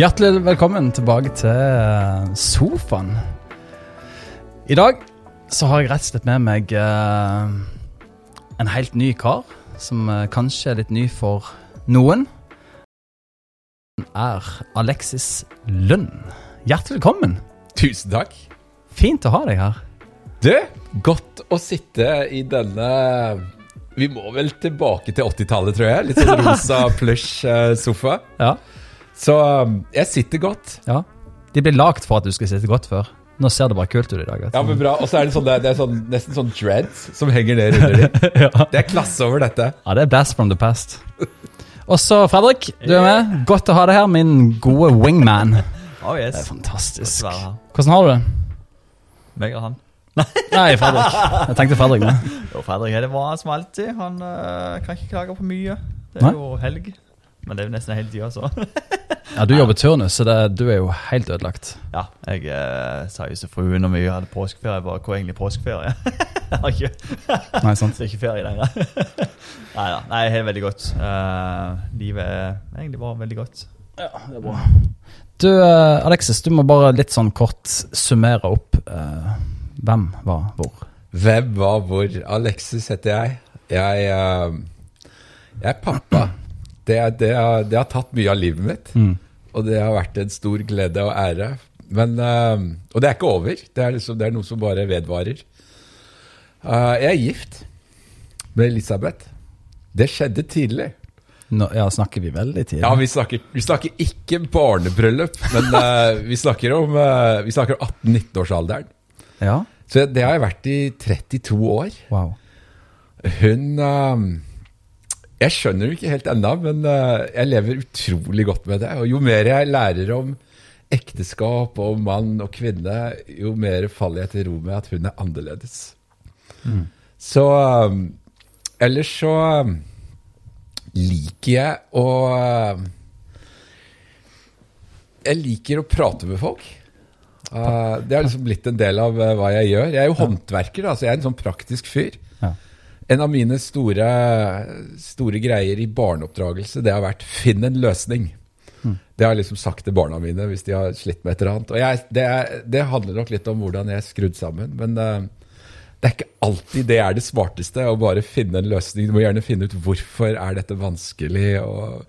Hjertelig velkommen tilbake til eh, sofaen. I dag så har jeg rett og slett med meg eh, en helt ny kar, som eh, kanskje er litt ny for noen. Han er Alexis Lund. Hjertelig velkommen. Tusen takk. Fint å ha deg her. Du, godt å sitte i denne Vi må vel tilbake til 80-tallet, tror jeg. Litt sånn rosa plush eh, sofa. Ja. Så um, jeg sitter godt. ja. De ble lagd for at du skal sitte godt før. Nå ser det bare kult ut i dag. Ja, men bra. Og så er det, sånn, det er sånn, nesten sånn dreads som henger ned under dem. ja. Det er klasse over dette. Ja, det er blast from the past. Også Fredrik, du er med. Godt å ha deg her, min gode wingman. Oh Det er fantastisk. Hvordan har du det? Meg og han. Nei, Fredrik. Jeg tenkte Fredrik med. Jo, Fredrik er det bra som alltid. Han uh, kan ikke klage på mye. Det er Nei. jo helg. Men det er jo nesten hele tida, så. Ja, Du jobber turnus, så det, du er jo helt ødelagt. ja, jeg eh, sa jo til fruen når vi hadde påskeferie, bare hvor er egentlig påskeferie? jeg har ikke, Nei, sant? det er ikke ferie lenger. Nei da. Nei, helt veldig godt. Eh, livet er egentlig bare veldig godt. Ja, det er bra. Du, eh, Alexis, du må bare litt sånn kort summere opp eh, hvem var hvor. Hvem var hvor? Alexis heter jeg. Jeg, eh, jeg er pappa. Det, det, har- det har tatt mye av livet mitt. Og det har vært en stor glede og ære. Men, uh, og det er ikke over. Det er, liksom, det er noe som bare vedvarer. Uh, jeg er gift med Elisabeth. Det skjedde tidlig. Nå, ja, snakker vi veldig tidlig? Ja, Vi snakker, vi snakker ikke barnebryllup, men uh, vi snakker om, vi snakker om 18-19-årsalderen. Ja? Så det har jeg vært i 32 år. Wow. Hun Jeg skjønner det ikke helt ennå, men eh, jeg lever utrolig godt med det. Og jo mer jeg lærer om ekteskap og mann og kvinne, jo mer faller jeg til ro med at hun er annerledes. Så eh, Ellers så eh, liker jeg å Jeg liker å prate med folk. Det har liksom blitt en del av hva jeg gjør. Jeg er jo håndverker, da, så jeg er en sånn praktisk fyr. En av mine store, store greier i barneoppdragelse, det har vært 'finn en løsning'. Det har jeg liksom sagt til barna mine hvis de har slitt med et eller annet. Og jeg, det, er, det handler nok litt om hvordan jeg er skrudd sammen. Men uh, det er ikke alltid det er det smarteste å bare finne en løsning. Du må gjerne finne ut hvorfor er dette vanskelig, og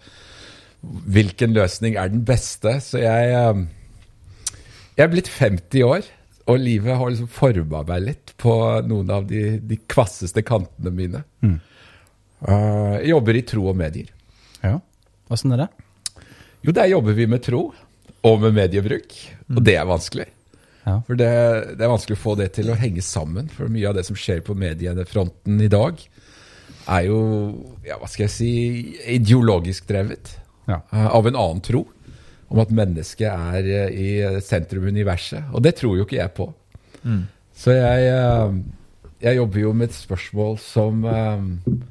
hvilken løsning er den beste. Så jeg, uh, jeg er blitt 50 år, og livet har liksom forma meg litt på noen av de, de kvasseste kantene mine. Eh, jeg jobber i tro og medier. ja. Åssen er det? Jo, der jobber vi med tro og med mediebruk, og det er vanskelig. Ja. For det, det er vanskelig å få det til å henge sammen, for mye av det som skjer på mediefronten i dag, er jo, ja, hva skal jeg si, ideologisk drevet Ja. uh, av en annen tro, om at mennesket er eh, i sentrum universet. Og det tror jo ikke jeg på. Så jeg, eh, jeg jobber jo med et spørsmål som, eh,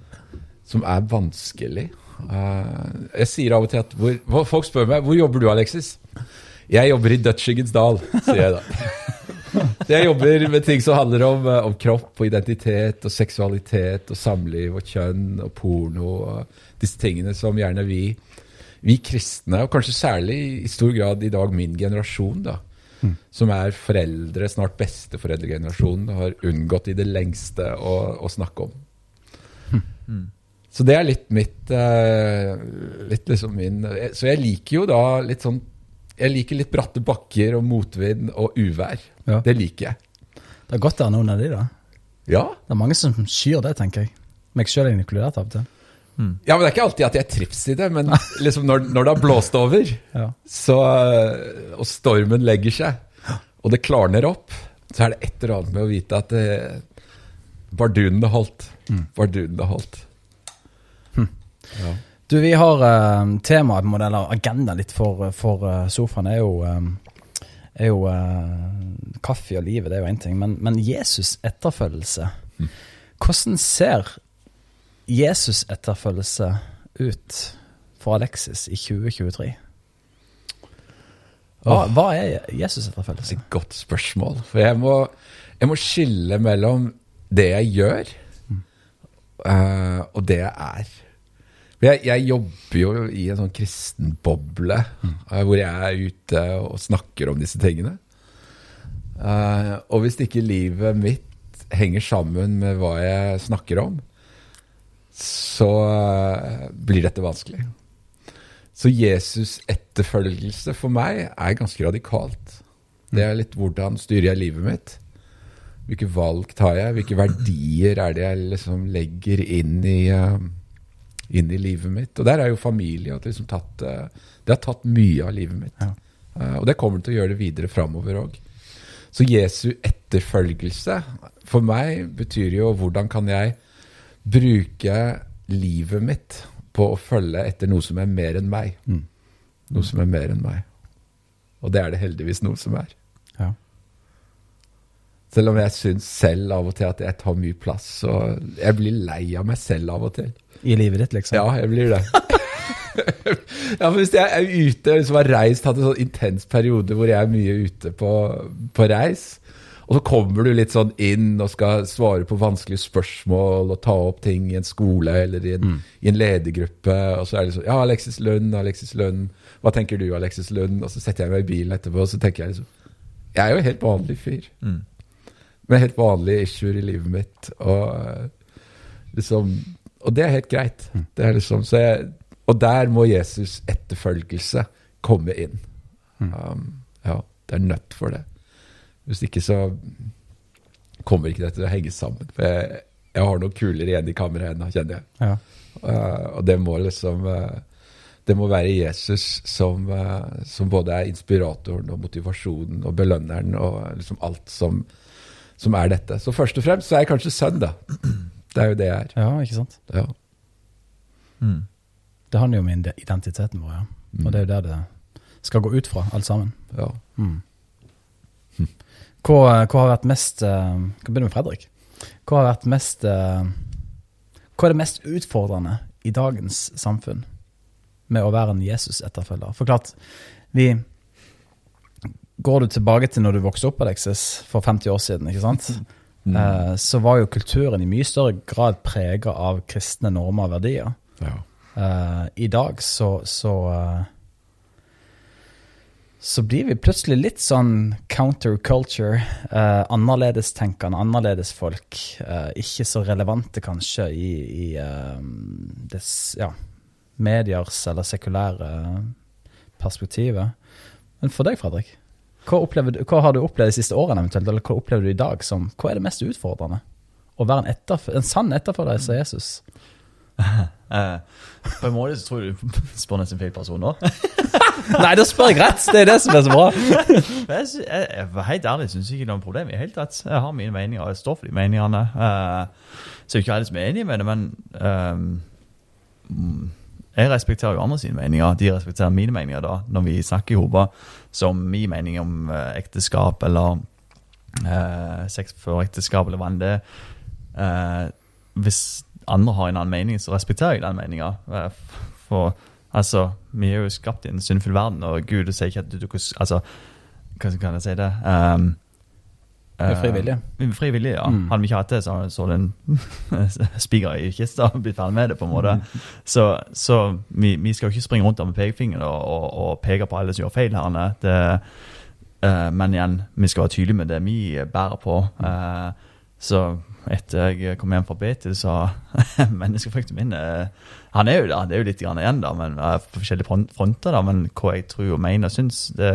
som er vanskelig. Jeg sier av og til at hvor, Folk spør meg hvor jobber du, Alexis. Jeg jobber i Dutchingens dal, sier jeg da. Så jeg jobber med ting som handler om, om kropp og identitet og seksualitet og samliv og kjønn og porno og disse tingene som gjerne vi, vi kristne, og kanskje særlig i stor grad i dag min generasjon, da, som er foreldre, snart besteforeldregenerasjonen, har unngått i det lengste å, å snakke om. Så det er litt mitt eh, Litt liksom min Så jeg liker jo da litt sånn Jeg liker litt bratte bakker og motvind og uvær. Ja. Det liker jeg. Det er godt det er noen av de, da. Ja. Det er mange som skyr det, tenker jeg. Meg sjøl inkludert av og til. ja, men det er ikke alltid at jeg trives i det, men liksom når, når det har blåst over, Ja. så, eh, og stormen legger seg, og det klarner opp, så er det et eller annet med å vite at det, bardunene holdt. Bardunene holdt. Ja. Du, vi har uh, temaet, på eller agendaen litt for, for eh, sofaen, er jo, eh, er jo eh, kaffe og livet, det er jo én ting. Men, men Jesus etterfølgelse. Hvordan ser Jesus etterfølgelse ut for Alexis i 2023? Hva, hva er Jesus etterfølgelse? Et godt spørsmål. For jeg må, jeg må skille mellom det jeg gjør, eh, og det jeg er. Jeg, jeg jobber jo i en sånn kristen boble, eh, hvor jeg er ute og snakker om disse tingene. Uh, og hvis ikke livet mitt henger sammen med hva jeg snakker om, så eh, blir dette vanskelig. Så Jesus' etterfølgelse for meg er ganske radikalt. Det er litt hvordan styrer jeg livet mitt? Hvilke valg tar jeg? Hvilke verdier er det jeg liksom legger inn i, uh, inn i livet mitt? Og der er jo familie liksom tatt, uh, Det har tatt mye av livet mitt. Ja. Og det kommer til å gjøre det videre framover òg. Så Jesu etterfølgelse for meg betyr jo hvordan kan jeg bruke livet mitt på å følge etter noe som er mer enn meg. Mm. Noe som er mer enn meg. Og det er det heldigvis noe som er. Ja. Selv om jeg syns selv av og til at jeg tar mye plass. Og jeg blir lei av meg selv av og til. I livet ditt, liksom? Ja, jeg blir det. ja, for Hvis jeg er ute liksom har reist, hatt en sånn intens periode hvor jeg er mye ute på, på reis, og så kommer du litt sånn inn og skal svare på vanskelige spørsmål og ta opp ting i en skole eller i en, Mm. i en ledergruppe, og så er det sånn Ja, Alexis Lund, Alexis Lund. Hva tenker du, Alexis Lund? Og så setter jeg meg i bilen etterpå, og så tenker jeg liksom Jeg er jo en helt vanlig fyr. Mm. Med helt vanlige issuer i livet mitt. Og eh, liksom Og det er helt greit. Det er liksom, så jeg, og der må Jesus' etterfølgelse komme inn. Um, ja, det er nødt for det. Hvis ikke så kommer ikke det til å henge sammen. For jeg, jeg har noe kulere igjen i kammeret ennå, kjenner jeg. Ja. Uh, og det må liksom uh, Det må være Jesus som, uh, som både er inspiratoren og motivasjonen og belønneren og liksom alt som, som er dette. Så først og fremst så er jeg kanskje sønn, da. Det er jo det jeg er. ja, ikke sant? Ja. Mm. Det handler jo om identiteten vår, ja. Mm. Og det er jo der det skal gå ut fra, alt sammen. ja. Mm. Hva, hva har vært mest uh, Kan begynne med Fredrik. Hva har vært mest uh, Hva er det mest utfordrende i dagens samfunn med å være en Jesus-etterfølger? For klart, vi Går du tilbake til når du vokste opp, Alexis, for 50 år siden, ikke sant? Mm. Uh, så var jo kulturen i mye større grad prega av kristne normer og verdier. ja. Uh, I dag så så, så blir vi plutselig litt sånn counterculture. Uh, annerledestenkende, annerledes folk. eh, ikke så relevante kanskje i, i uh, des, ja, mediers eller sekulære perspektivet. Men for deg, Fredrik, hva, du- hva har du opplevd de siste årene eventuelt, eller hva opplever du i dag som Hva er det mest utfordrende? Å være en, etterf en sann etterfølger av Jesus? Eh, på en måte så tror jeg du spør nesten feil person nå. Nei, da spør jeg rett! Det er det som er så bra. Jeg, jeg, jeg, helt ærlig syns ikke det er noe problem. i helt rett. Jeg har mine meninger, og jeg står for de meningene. Uh, så er ikke alle som er enige med det, men mm, jeg respekterer jo andre sine meninger. De respekterer mine meninger da, når vi snakker i hopa, som min mening om uh, ekteskap eller uh, sex før ekteskap eller hva enn det. Eh, hvis andre har en annen mening, så respekterer jeg den meninga. For altså, vi er jo skapt i en syndfull verden, og Gud sier ikke at du, du Altså, hva kan jeg si det? Um, er. Vi er frivillige, ja. Mm. Hadde vi ikke hatt det, så hadde den spiker i kista og blitt ferdig med det, på en måte. Så, så vi, vi skal jo ikke springe rundt der med pekefingeren og, og, og peke på alle som gjør feil her. Det, uh, men igjen, vi skal være tydelige med det vi bærer på. Uh, så etter jeg kom hjem fra BT, så menneskefrykten min eh, Han er jo da, det er jo litt grann igjen, da, men eh, på forskjellige fronter. da, Men hva jeg tror og mener og syns, det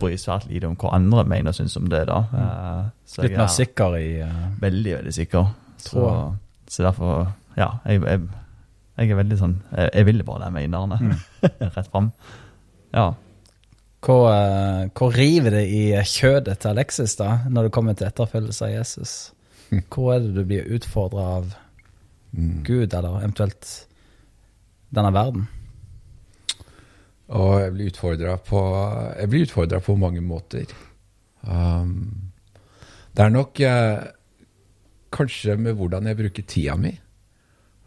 bryr svært lite om hva andre mener og syns om det. da. Eh, så Litt jeg mer er sikker i uh, Veldig, veldig sikker. Så, så derfor, ja, jeg, jeg, jeg er veldig sånn Jeg, jeg vil bare de mm. Rett fram. Ja. Eh, hva river det i kjødet til Alexis da, når det kommer til etterfølgelse av Jesus? Hvor er det du blir utfordra av Mm. Gud, eller eventuelt denne verden? Og jeg blir utfordra på, på mange måter. Um, det er nok eh, kanskje med hvordan jeg bruker tida mi.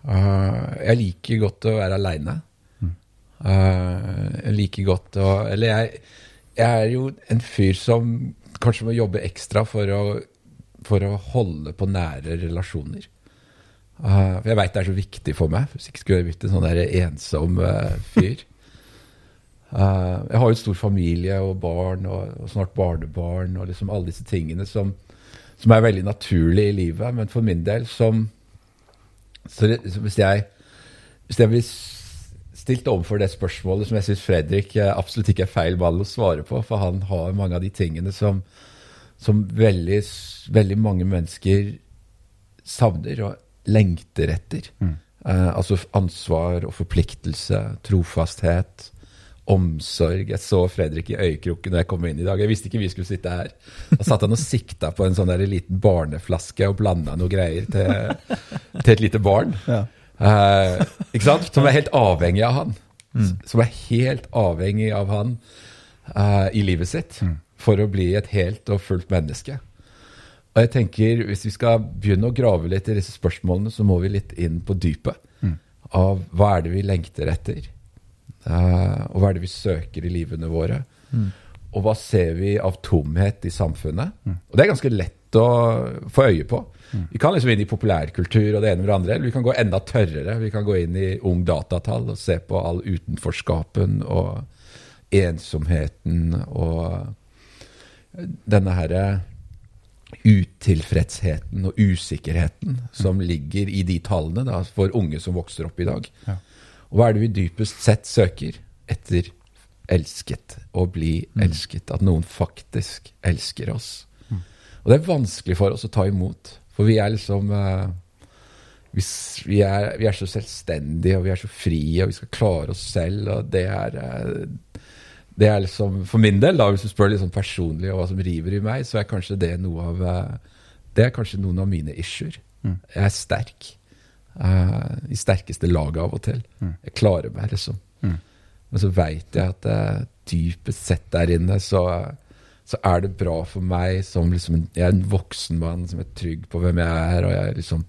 Uh, jeg liker godt å være aleine. Uh, jeg liker godt å Eller jeg, jeg er jo en fyr som kanskje må jobbe ekstra for å, for å holde på nære relasjoner. Uh, for jeg veit det er så viktig for meg. Hvis ikke skulle jeg blitt en sånn der ensom uh, fyr. Uh, jeg har jo en stor familie og barn og, og snart barnebarn og liksom alle disse tingene som, som, er veldig naturlig i livet. Men for min del som så det, hvis, jeg, hvis jeg blir stilt overfor det spørsmålet som jeg syns Fredrik absolutt ikke er feil ball å svare på, for han har mange av de tingene som, som veldig, veldig mange mennesker savner og lengter etter. Mm. Uh, altså ansvar og forpliktelse, trofasthet, omsorg. Jeg så Fredrik i øyekroken da jeg kom inn i dag. Jeg visste ikke vi skulle sitte her. Da satt han og sikta på en sånn der liten barneflaske og blanda noe greier til, til et lite barn. Ja. Uh, ikke sant? Som er helt avhengig av han. Mm. Som er helt avhengig av han uh, i livet sitt mm. for å bli et helt og fullt menneske. Og jeg tenker, Hvis vi skal begynne å grave litt i disse spørsmålene, så må vi litt inn på dypet mm. av hva er det vi lengter etter. Uh, og hva er det vi søker i livene våre? Mm. Og hva ser vi av tomhet i samfunnet? Mm. Og det er ganske lett å få øye på. Mm. Vi kan liksom inn i populærkultur og det ene med det andre. Eller vi kan gå enda tørrere. Vi kan gå inn i ung datatall og se på all utenforskapen og ensomheten og denne herre utilfredsheten og usikkerheten som ligger i de tallene da, for unge som vokser opp i dag. Ja. Og hva er det vi dypest sett søker? Etter elsket. Å bli mm. elsket. At noen faktisk elsker oss. Mm. Og det er vanskelig for oss å ta imot. For vi er liksom uh, vi, vi, er, vi, er, så selvstendige, og vi er så frie, og vi skal klare oss selv. Og det er uh, det er liksom, For min del, da, hvis du spør liksom personlig hva som river i meg, så er kanskje det noe av eh, det er kanskje noen av mine issuer. Mm. Jeg er sterk. Uh, I sterkeste laget av og til. Mm. Jeg klarer meg, liksom. Mm. Men så veit jeg at uh, dypest sett der inne så, så, er det bra for meg som liksom Jeg er en voksen mann som er trygg på hvem jeg er, og jeg liksom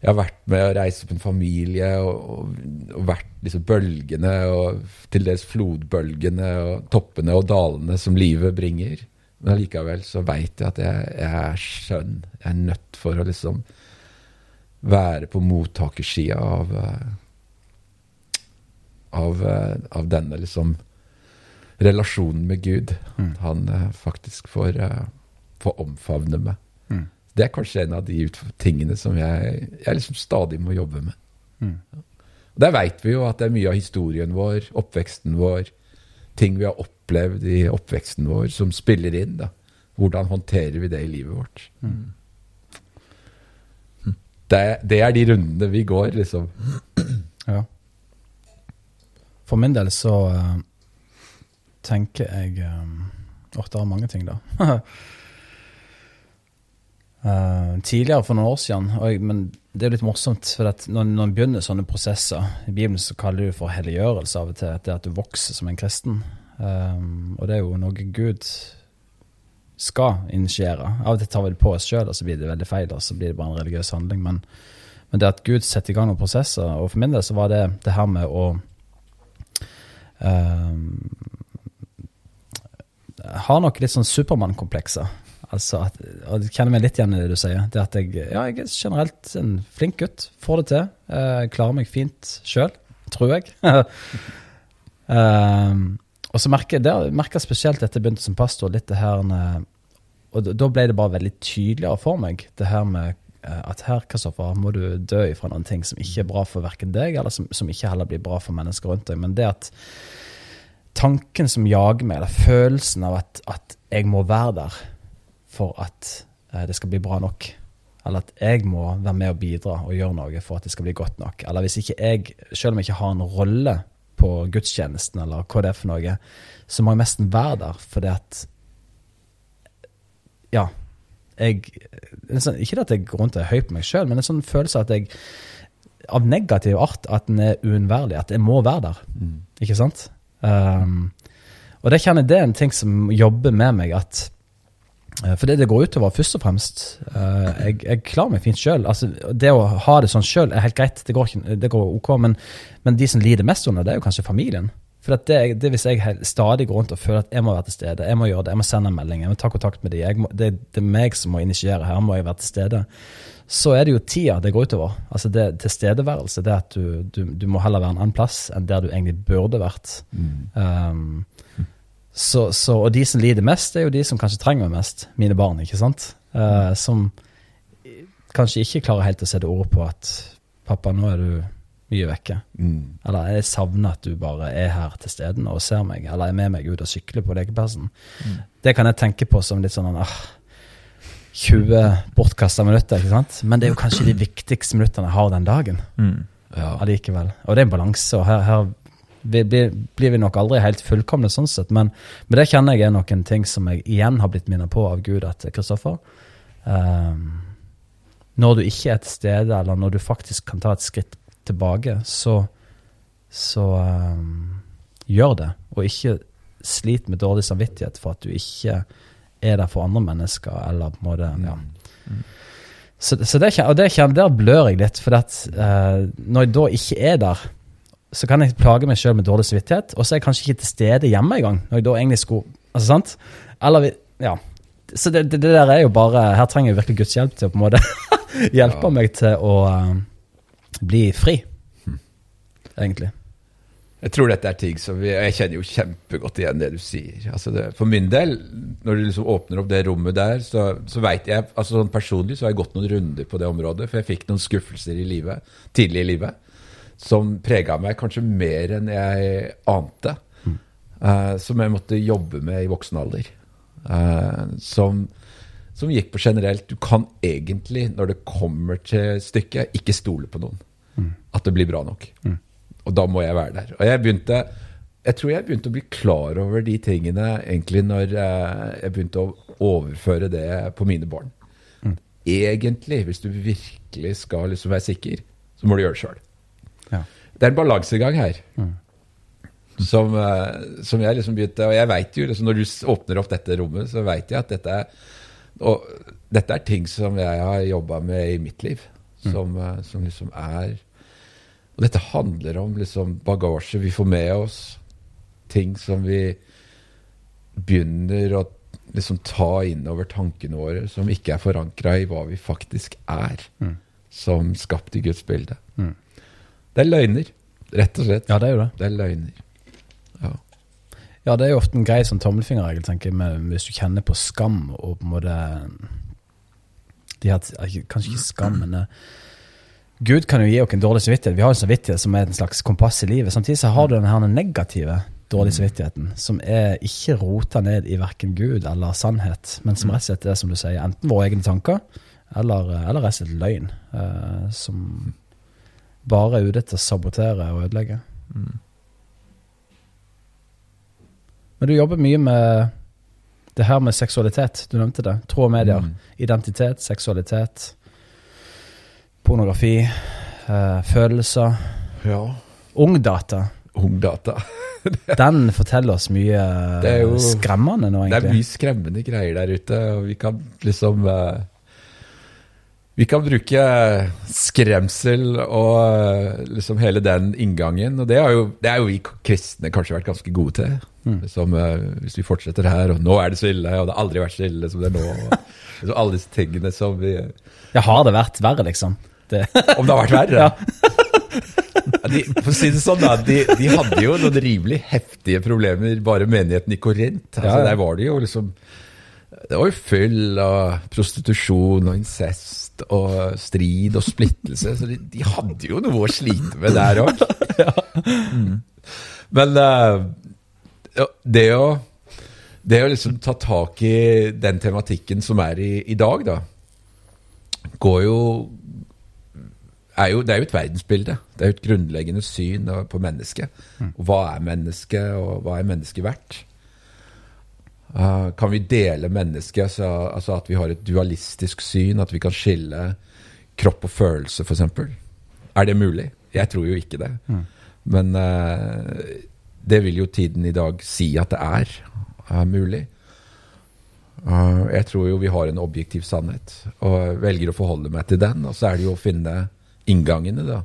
jeg har vært med å reise opp en familie og, og, og vært disse bølgene, og til dels flodbølgene og toppene og dalene som livet bringer. Men allikevel så veit jeg at jeg, jeg, er skjønn. Jeg er nødt for å liksom være på mottakersida av, eh, av, eh, av denne liksom relasjonen med Gud. Mm. Han uh, faktisk får, får omfavne meg. Mm. Det er kanskje en av de tingene som jeg, jeg liksom stadig må jobbe med. Mm. Der veit vi jo at det er mye av historien vår, oppveksten vår, ting vi har opplevd i oppveksten vår, som spiller inn. da. Hvordan håndterer vi det i livet vårt? Mm. Det, det, er de rundene vi går, liksom. Ja. For min del så uh, tenker jeg um, Åh, det er mange ting, da. Uh, tidligere, for noen år siden, jeg, men det er litt morsomt, for når, når en begynner sånne prosesser I Bibelen så kaller du det for helliggjørelse av og til, det at du vokser som en kristen. Um, og det er jo noe Gud skal initiere. Av og til tar vi det på oss sjøl, og så blir det veldig feil, og så blir det bare en religiøs handling. Men, men, det at Gud setter i gang noen prosesser, og for min del så var det det her med å um, Har nok litt sånn Supermann-komplekser. Altså at, og jeg kjenner meg litt igjen i det du sier. Det at jeg, ja, jeg er generelt en flink gutt. Får det til. Eh, klarer meg fint sjøl, tror jeg. um, og så merker jeg spesielt etter jeg begynte som pastor, litt det her Og da ble det bare veldig tydeligere for meg, det her med eh, at her, Kristoffer, må du dø ifra noen ting som ikke er bra for verken deg, eller som, som ikke heller blir bra for mennesker rundt deg. Men det at tanken som jager meg, eller følelsen av at, at jeg må være der for at eh, det skal bli bra nok. Eller at jeg må være med og bidra og gjøre noe for at det skal bli godt nok. Eller hvis ikke jeg, selv om jeg ikke har en rolle på gudstjenesten, eller hva det er for noe, så må jeg nesten være der fordi at Ja. Jeg, sånn, ikke at jeg går rundt og er høy på meg sjøl, men en sånn følelse at jeg av negativ art at den er uunnværlig. At jeg må være der. Mm. Ikke sant? Um, og det kjenner det er en ting som jobber med meg. at for det det går utover, først og fremst uh, jeg, jeg, klarer meg fint sjøl. Altså, det å ha det sånn sjøl er helt greit, det går, ikke, det går ok, men, men, de som lider mest under det, er jo kanskje familien. For det, det hvis jeg stadig går rundt og føler at jeg må være til stede, jeg må gjøre det, jeg må sende en melding, jeg må ta kontakt med dem, det, det, er meg som må initiere, her må jeg være til stede, så er det jo tida det går utover. Altså det tilstedeværelse. Det at du, du, du må heller være en annen plass enn der du egentlig burde vært. Um, så, så, og de som lider mest, er jo de som kanskje trenger meg mest. Mine barn, ikke sant? Uh, som kanskje ikke klarer helt å sette ord på at 'pappa, nå er du mye vekke'. Mm. Eller 'jeg savner at du bare er her til stede og ser meg', eller 'er med meg ut og sykler på lekeplassen'. Det kan jeg tenke på som litt sånn ah, 20 bortkasta minutter, ikke sant? Men det er jo kanskje de viktigste minuttene jeg har den dagen Mm. Ja. allikevel. Og det er en balanse, og her, her vi, blir, blir vi nok aldri helt fullkomne sånn sett, men, men det kjenner jeg er noen ting som jeg igjen har blitt minnet på av Gud at Kristoffer um, Når du ikke er til stede, eller når du faktisk kan ta et skritt tilbake, så, så um, gjør det. Og ikke slit med dårlig samvittighet for at du ikke er der for andre mennesker, eller på en måte ja. Så, så det, og det der blør jeg litt, for at, uh, når jeg da ikke er der, så kan jeg plage meg sjøl med dårlig samvittighet, og så er jeg kanskje ikke til stede hjemme engang. Når jeg da egentlig skulle Altså, sant? Eller Ja. Så det, det, det der er jo bare Her trenger jeg virkelig Guds hjelp til å på en måte hjelpe Ja. meg til å uh, bli fri, egentlig. Jeg tror dette er ting som vi, Jeg kjenner jo kjempegodt igjen det du sier. Altså det, for min del, når du liksom åpner opp det rommet der, så, så veit jeg altså sånn Personlig så har jeg gått noen runder på det området, for jeg fikk noen skuffelser i livet, tidlig i livet som prega meg kanskje mer enn jeg ante. eh, som jeg måtte jobbe med i voksen alder. Eh, som, som gikk på generelt Du kan egentlig, når det kommer til stykket, ikke stole på noen. At det blir bra nok. Og da må jeg være der. Og jeg begynte jeg tror jeg begynte å bli klar over de tingene egentlig når eh, jeg begynte å overføre det på mine barn. Egentlig, hvis du virkelig skal liksom være sikker, så må du gjøre det sjøl. Ja. Det er en balansegang her. Som, eh, som jeg liksom begynte Og jeg vet jo, liksom, når du åpner opp dette rommet, så veit jeg at dette er Og dette er ting som jeg har jobba med i mitt liv. Som, eh, som liksom er Og dette handler om liksom bagasje vi får med oss. Ting som vi begynner å liksom ta inn over tankene våre, som ikke er forankra i hva vi faktisk er. Som skapt i Guds bilde. Mm. Det er løgner, rett og slett. Ja, det er jo det. Det er løgner. Ja. Ja, det er jo ofte en grei sånn tommelfingerregel, tenker jeg, med, hvis du kjenner på skam og på en måte de her, Kanskje ikke skam, men eh, Gud kan jo gi oss en dårlig samvittighet. Vi har en samvittighet som er en slags kompass i livet. Samtidig så har du den her negative dårlige samvittigheten, som er ikke rota ned i verken Gud eller sannhet, men som rett og slett er, som du sier, enten våre egne tanker eller, eller rett og slett løgn, Uh, som bare er ute til å sabotere og ødelegge. Men du jobber mye med det her med seksualitet. Du nevnte det. Og medier. Mm. Identitet, seksualitet, pornografi, eh, følelser. ja. Ungdata. Ungdata. Den forteller oss mye jo- skremmende nå, egentlig. Det er mye skremmende greier der ute, og vi kan liksom eh, Vi kan bruke skremsel og eh, liksom hele den inngangen, og det, jo, det er jo vi kristne kanskje vært ganske gode til. Liksom, eh, hvis vi fortsetter her, og nå er det så ille, og det har aldri vært så ille som det er nå. Og, liksom alle disse tingene som vi Ja, har det vært verre, liksom? Det. Om det har vært verre? Ja, de, for å si det sånn, da. De, de hadde jo noen rimelig heftige problemer, bare menigheten i Korint. Altså, Ja, ja. Der var det jo liksom Det var jo fyll og prostitusjon og incest og strid og splittelse. Så de, de hadde jo noe å slite med der òg. Men uh, det å det å liksom ta tak i den tematikken som er i, i dag, da, går jo er jo, det er jo et verdensbilde. Det er jo et grunnleggende syn på mennesket. Og Hva er mennesket, og hva er mennesket verdt? Uh, kan vi dele mennesket, altså, altså at vi har et dualistisk syn, at vi kan skille kropp og følelse, f.eks.? Er det mulig? Jeg tror jo ikke det. Men uh, det vil jo tiden i dag si at det er er mulig. Uh, jeg tror jo vi har en objektiv sannhet, og velger å forholde meg til den. Og så er det jo å finne inngangene da,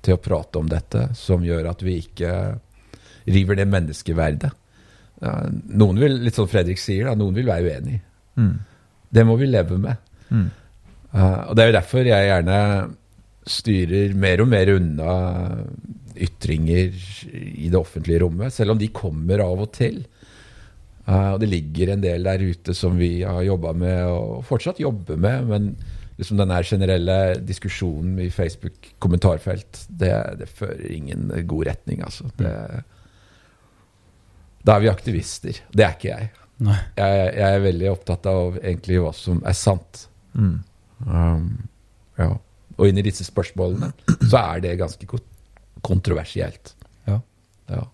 til å prate om dette, som gjør at vi ikke river det menneskeverdet. Noen vil, litt sånn Fredrik sier, da, noen vil være uenig. Mm. Det må vi leve med. Mm. Og det er jo derfor jeg gjerne styrer mer og mer unna ytringer i det offentlige rommet, selv om de kommer av og til. Og det ligger en del der ute som vi har jobba med og fortsatt jobber med. Men liksom den generelle diskusjonen i Facebook-kommentarfelt, det, det, fører ingen god retning, altså. Det, da er vi aktivister. Det er ikke jeg. Jeg, jeg, er veldig opptatt av egentlig hva som er sant. Mm. Um, ja. Og inn i disse spørsmålene så er det ganske kontroversielt. Ja. ja.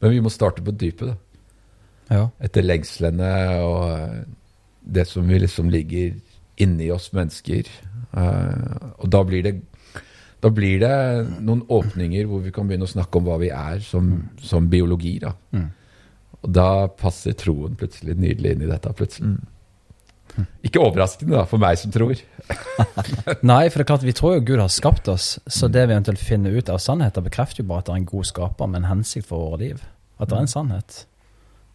Men vi må starte på dypet, da. Ja. Etter lengslene og eh, det som vi liksom ligger inni oss mennesker. Uh, og da blir det da blir det noen åpninger hvor vi kan begynne å snakke om hva vi er som, som biologi. da. Mm. Og da passer troen plutselig nydelig inn i dette. plutselig. Mm. Ikke overraskende da, for meg som tror. Nei, for det er klart vi tror jo Gud har skapt oss, så det vi eventuelt finner ut av sannheter, bekrefter jo bare at det er en god skaper med en hensikt for våre liv. At det er en sannhet.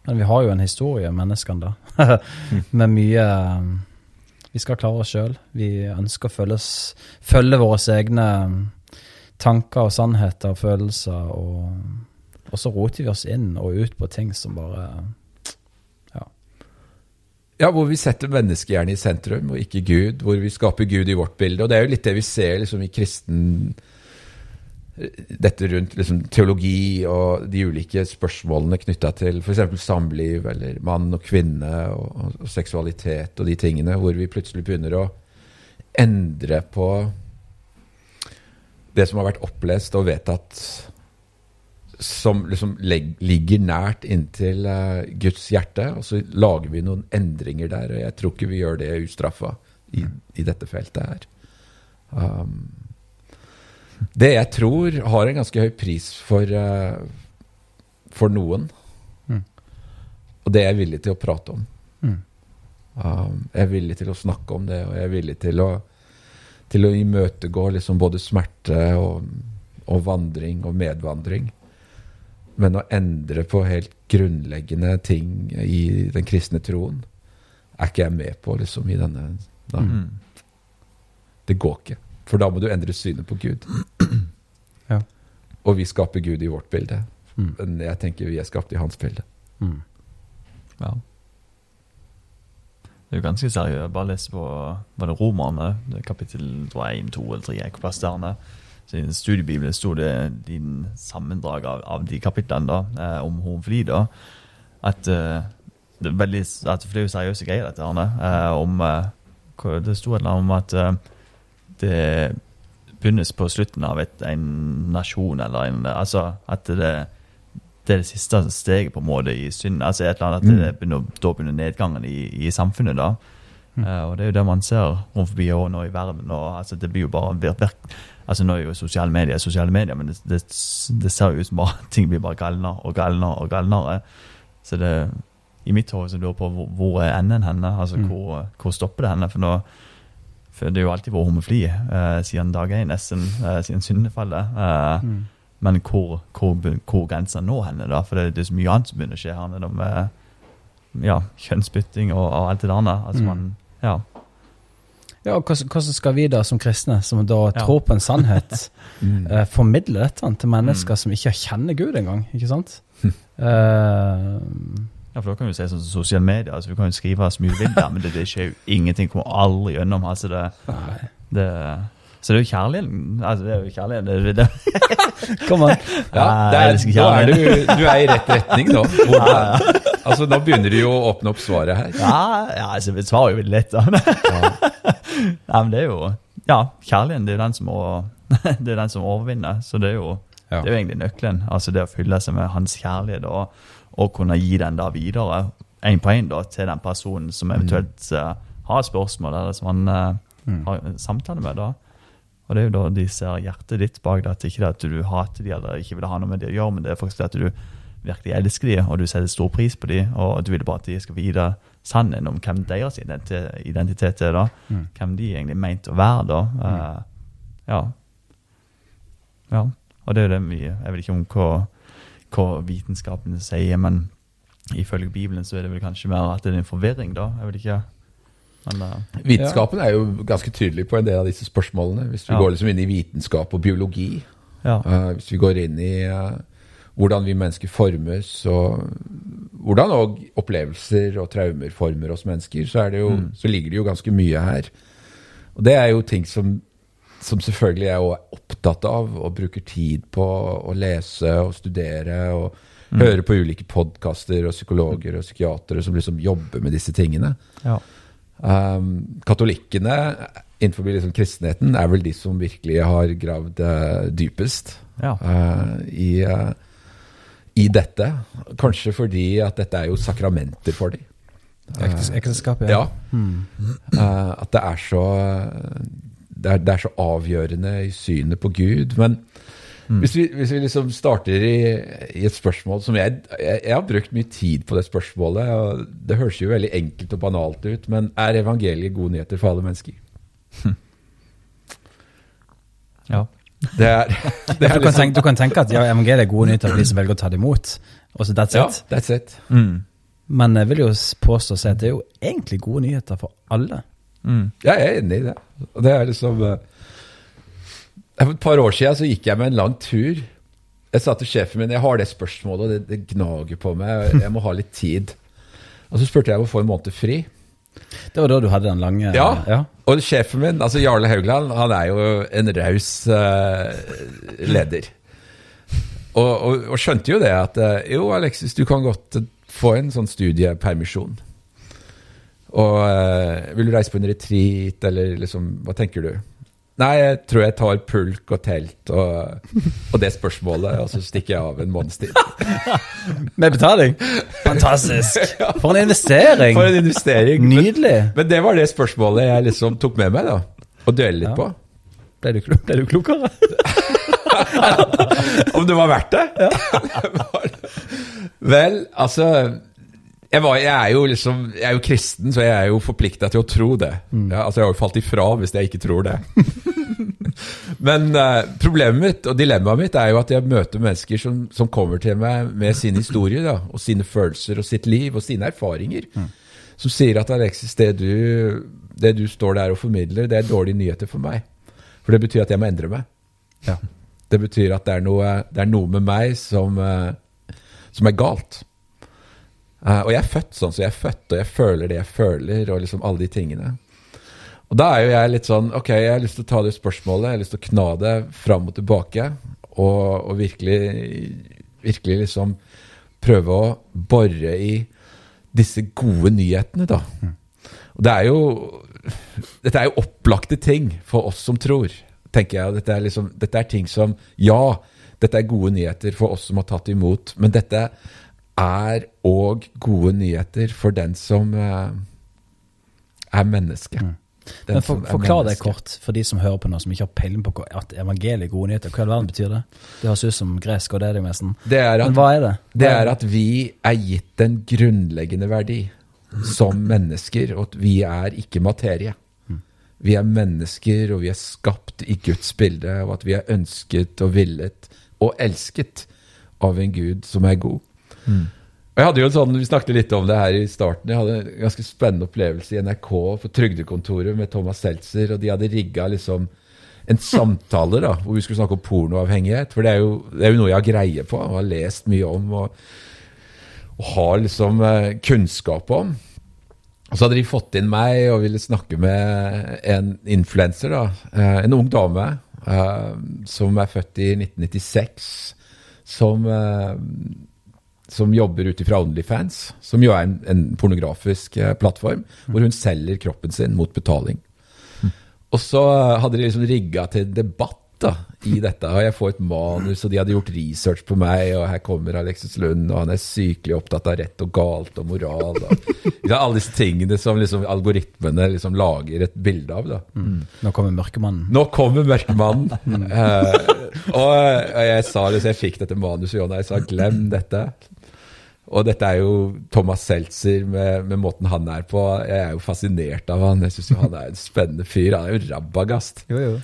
Men vi har jo en historie, menneskene, da, med mye um, Vi skal klare oss sjøl. Vi ønsker å følges, følge våre egne um, tanker og sannheter og følelser. og og så roter vi oss inn og ut på ting som bare Ja. Ja, hvor vi setter menneskehjernen i sentrum, og ikke Gud. Hvor vi skaper Gud i vårt bilde. Og det er jo litt det vi ser liksom, i kristen Dette rundt liksom, teologi og de ulike spørsmålene knytta til f.eks. samliv eller mann og kvinne og, og, og seksualitet og de tingene, hvor vi plutselig begynner å endre på det som har vært opplest og vedtatt som liksom ligger nært inntil uh, Guds hjerte. Og så lager vi noen endringer der, og jeg tror ikke vi gjør det ustraffa i, i, dette feltet her. Um, det jeg tror har en ganske høy pris for, uh, for noen, mm. og det er jeg villig til å prate om. Mm. Um, jeg er villig til å snakke om det, og jeg er villig til å, til å imøtegå liksom både smerte og, og vandring og medvandring. Men å endre på helt grunnleggende ting i den kristne troen er ikke jeg med på liksom i denne da. mm. Det går ikke. For da må du endre synet på Gud. Ja. Og vi skaper Gud i vårt bilde. Mm. Men jeg tenker vi er skapt i hans bilde. Mm. Ja. Det er jo ganske seriøst. Bare lese på var det Romerne, kapittel 1, 2 eller 3. Hvor plass der så I studiebibelen sto det din sammendrag av, av de kapitlene da, eh, om homofili. at eh, det er veldig, at for det er jo seriøse greier, dette. Arne, eh, om, eh, det sto et eller annet om at det begynnes på slutten av et, en nasjon, eller en Altså at det, det er det siste steget på en måte i synden. altså et eller annet, at det mm. begynner, Da begynner nedgangen i, i samfunnet. da. Uh, og Det er jo det man ser rundt forbi nå i verden. og altså Det blir jo bare Altså Nå er jo sosiale medier sosiale medier, men det, det, det ser jo ut som bare ting blir bare galnere og galnere og galnere. Så det i mitt hode som lurer på hvor, hvor er enden henne? Altså mm. hvor, hvor, stopper det henne? For nå for det er jo alltid vært homofili uh, siden dag én, nesten uh, siden syndefallet. Mm. Men hvor, hvor, hvor grensa nå henne, da? For det, det, er så mye annet som begynner å skje her. Med ja, kjønnsbytting og, og, alt det der. Altså mm. man, ja ja, og hvordan skal vi da som kristne, som da ja. tror på en sannhet, mm. eh, formidle dette til mennesker mm. som ikke kjenner Gud engang? ikke sant? uh, ja, for da kan vi se sånn som sosiale medier. altså Vi kan jo skrive så mye vi vil der, men det, det, skjer jo ingenting. Kommer aldri gjennom. altså det, det så det er jo kjærligheten. Altså, det er jo kjærligheten. Det, det. Kom an. Ja, er, da er du, du er i rett retning nå. Hvordan, altså, Da begynner du jo å åpne opp svaret her. Ja, ja altså, vi svarer jo lett, da. Nei, men det er jo Ja, kjærligheten det er den som, det er den som overvinner. Så det er, jo, ja. det er jo egentlig nøkkelen. Altså det å fylle seg med hans kjærlighet og, og kunne gi den da videre, én på én, til den personen som eventuelt uh, har spørsmål, eller som han uh, har samtale med. da. Og det er jo da de ser hjertet ditt bak det, at ikke det at du hater de eller ikke vil ha noe med det å gjøre, men det er faktisk at du virkelig elsker de, og du setter stor pris på de, og du vil bare at de skal vite sannheten om hvem deres identitet er, da. Mm. Hvem de egentlig ment å være, da. Uh, ja. ja. Og det er det vi Jeg vet ikke om hva, hva vitenskapen sier, men ifølge Bibelen så er det vel kanskje mer at det er en forvirring, da. Jeg vet ikke. Men uh, Vitenskapen er jo ganske tydelig på en del av disse spørsmålene. Hvis vi Ja. går liksom inn i vitenskap og biologi, ja. uh, hvis vi går inn i eh, hvordan vi mennesker formes, og hvordan òg opplevelser og traumer former oss mennesker, så, er det jo, så ligger det jo ganske mye her. Og det er jo ting som, som selvfølgelig jeg òg er opptatt av og bruker tid på å lese og studere og høre på ulike podkaster og psykologer og psykiatere som liksom jobber med disse tingene. ja. Um, katolikkene innenfor liksom kristenheten er vel de som virkelig har gravd uh, dypest Ja. uh, i, eh, i dette. Kanskje fordi at dette er jo sakramenter for dem. Ekteskap, ja. Ja. Eh, at det er så det er, det er så avgjørende i synet på Gud. Men hvis, vi, hvis vi liksom starter i, i et spørsmål som jeg, jeg Jeg har brukt mye tid på det spørsmålet, og det høres jo veldig enkelt og banalt ut, men er evangeliet gode nyheter for alle mennesker? ja. Det er, det Du er kan, liksom tenke, du kan tenke at ja, evangeliet er gode nyheter for de som velger å ta det imot. Og så that's Ja, it. that's it. Mm. Men jeg vil jo påstå si at det er jo egentlig gode nyheter for alle. Mm. Jeg er enig i det. Og det er liksom eh, For et par år siden så gikk jeg med en lang tur. Jeg sa til sjefen min jeg har det spørsmålet, og det, det gnager på meg. Jeg må ha litt tid. Og så spurte jeg om å få en måned fri. Det var da du hadde den lange Ja. ja. Og sjefen min, altså Jarle Haugland, han er jo en raus uh, leder. Og, og, og skjønte jo det at eh, jo, Alexis, du kan godt få en sånn studiepermisjon. Og uh, vil du reise på en retreat, eller liksom Hva tenker du? Nei, jeg tror jeg tar pulk og telt og, og det spørsmålet, og så stikker jeg av en måneds tid. Med betaling? Fantastisk! For en investering! For en investering. Nydelig! men det var det spørsmålet jeg liksom tok med meg, da. Og duelle litt Ja. på. Ble du, ble du klokere? Om det var verdt det? Vel, altså jeg, var, jeg er jo liksom Jeg er jo kristen, så jeg er jo forplikta til å tro det. Ja, altså Jeg har jo falt ifra hvis jeg ikke tror det. Men uh, problemet mitt og dilemmaet mitt er jo at jeg møter mennesker som, som kommer til meg med sin historie da, og sine følelser og sitt liv og sine erfaringer. Som sier at Alexis, det du, det du står der og formidler, det er dårlige nyheter for meg. For det betyr at jeg må endre meg. Ja. Det betyr at det er noe, det er noe med meg som, eh, som er galt. Eh, og jeg er født sånn, så jeg er født, og jeg føler det jeg føler, og liksom alle de tingene. Og da er jo jeg litt sånn Ok, jeg har lyst til å ta det spørsmålet, jeg har lyst til å kna det fram og tilbake, og, og virkelig, virkelig liksom prøve å bore i disse gode nyhetene, da. Og det er jo Dette er jo opplagte ting for oss som tror, tenker jeg. Dette er, liksom, dette er ting som Ja, dette er gode nyheter for oss som har tatt imot, men dette er òg gode nyheter for den som eh, er menneske. Den Men for, Forklar det kort for de som hører på nå, som ikke har peiling på hva- at evangeliet er gode nyheter. Hva i all verden betyr det? Det høres ut som gresk, og det er det jo nesten. Det er at Men hva er det? Det er at vi er gitt en grunnleggende verdi som mennesker, og at vi er ikke materie. Vi er mennesker, og vi er skapt i Guds bilde, og at vi er ønsket og villet og elsket av en Gud som er god. Og jeg hadde jo en sånn, Vi snakket litt om det her i starten. Jeg hadde en ganske spennende opplevelse i NRK på Trygdekontoret med Thomas Seltzer, og de hadde rigga liksom en samtale da, hvor vi skulle snakke om pornoavhengighet. For det er, jo, det er jo noe jeg har greie på og har lest mye om og, og har liksom eh, kunnskap om. Og så hadde de fått inn meg og ville snakke med en influenser. Eh, en ung dame eh, som er født i 1996. Som, eh, som jobber ut ifra Onlyfans, som jo er en, en pornografisk eh, plattform, hvor hun selger kroppen sin mot betaling. Og så hadde de liksom rigga til debatt da, i dette. Og jeg får et manus, og de hadde gjort research på meg, og her kommer Alexis Lund, og han er sykelig opptatt av rett og galt og moral. Og, er alle disse tingene som liksom algoritmene liksom lager et bilde av. da. Nå kommer mørkemannen. Nå kommer Mørkemannen. uh, og, og jeg sa liksom, jeg fikk dette manuset, og jeg sa glem dette. Og dette er jo Thomas Seltzer med, med måten han er på. Jeg er jo fascinert av han. Jeg syns han er en spennende fyr. Han er jo rabagast. Jo, jo.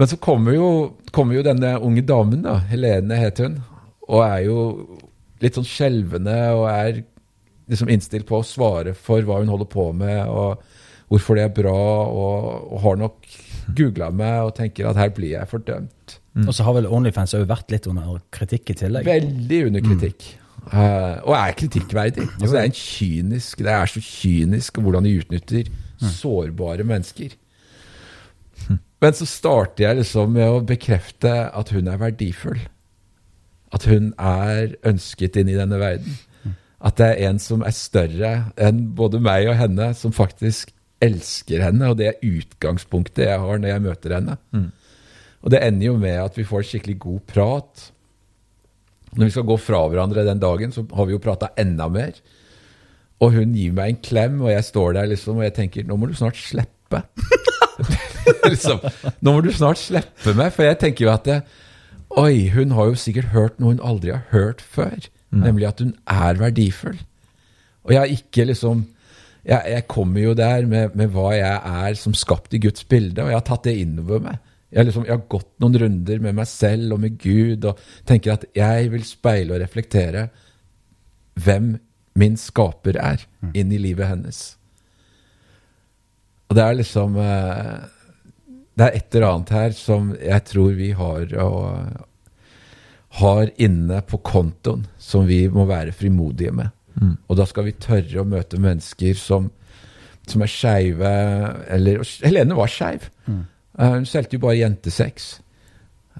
Men så kommer jo, kommer jo denne unge damen, da, Helene heter hun, og er jo litt sånn skjelvende og er liksom innstilt på å svare for hva hun holder på med. og hvorfor det er bra, og, og har nok googla meg og tenker at her blir jeg fordømt. Og så har vel Onlyfans òg vært litt under kritikk i tillegg. Veldig under kritikk. Eh, og er kritikkverdig. Altså, det er en kynisk Det er så kynisk hvordan de utnytter sårbare mennesker. Men så starter jeg liksom med å bekrefte at hun er verdifull. At hun er ønsket inn i denne verden. At det er en som er større enn både meg og henne, som faktisk elsker henne. Og det er utgangspunktet jeg har når jeg møter henne. Og det ender jo med at vi får skikkelig god prat. Når vi skal gå fra hverandre den dagen, så har vi jo prata enda mer. Og hun gir meg en klem, og jeg står der liksom, og jeg tenker nå må du snart slippe. liksom, nå må du snart slippe meg, for jeg tenker jo at det, Oi, hun har jo sikkert hørt noe hun aldri har hørt før. Nemlig at hun er verdifull. Og jeg har ikke liksom Jeg, jeg kommer jo der med, med hva jeg er som skapt i Guds bilde, og jeg har tatt det innover meg. Jeg, liksom, jeg har gått noen runder med meg selv og med Gud og tenker at jeg vil speile og reflektere hvem min skaper er, inn i livet hennes. Og det er liksom eh, Det er et eller annet her som jeg tror vi har og har inne på kontoen som vi må være frimodige med. Og da skal vi tørre å møte mennesker som, som er skeive eller Helene var skeiv. Eh, hun solgte jo bare jentesex.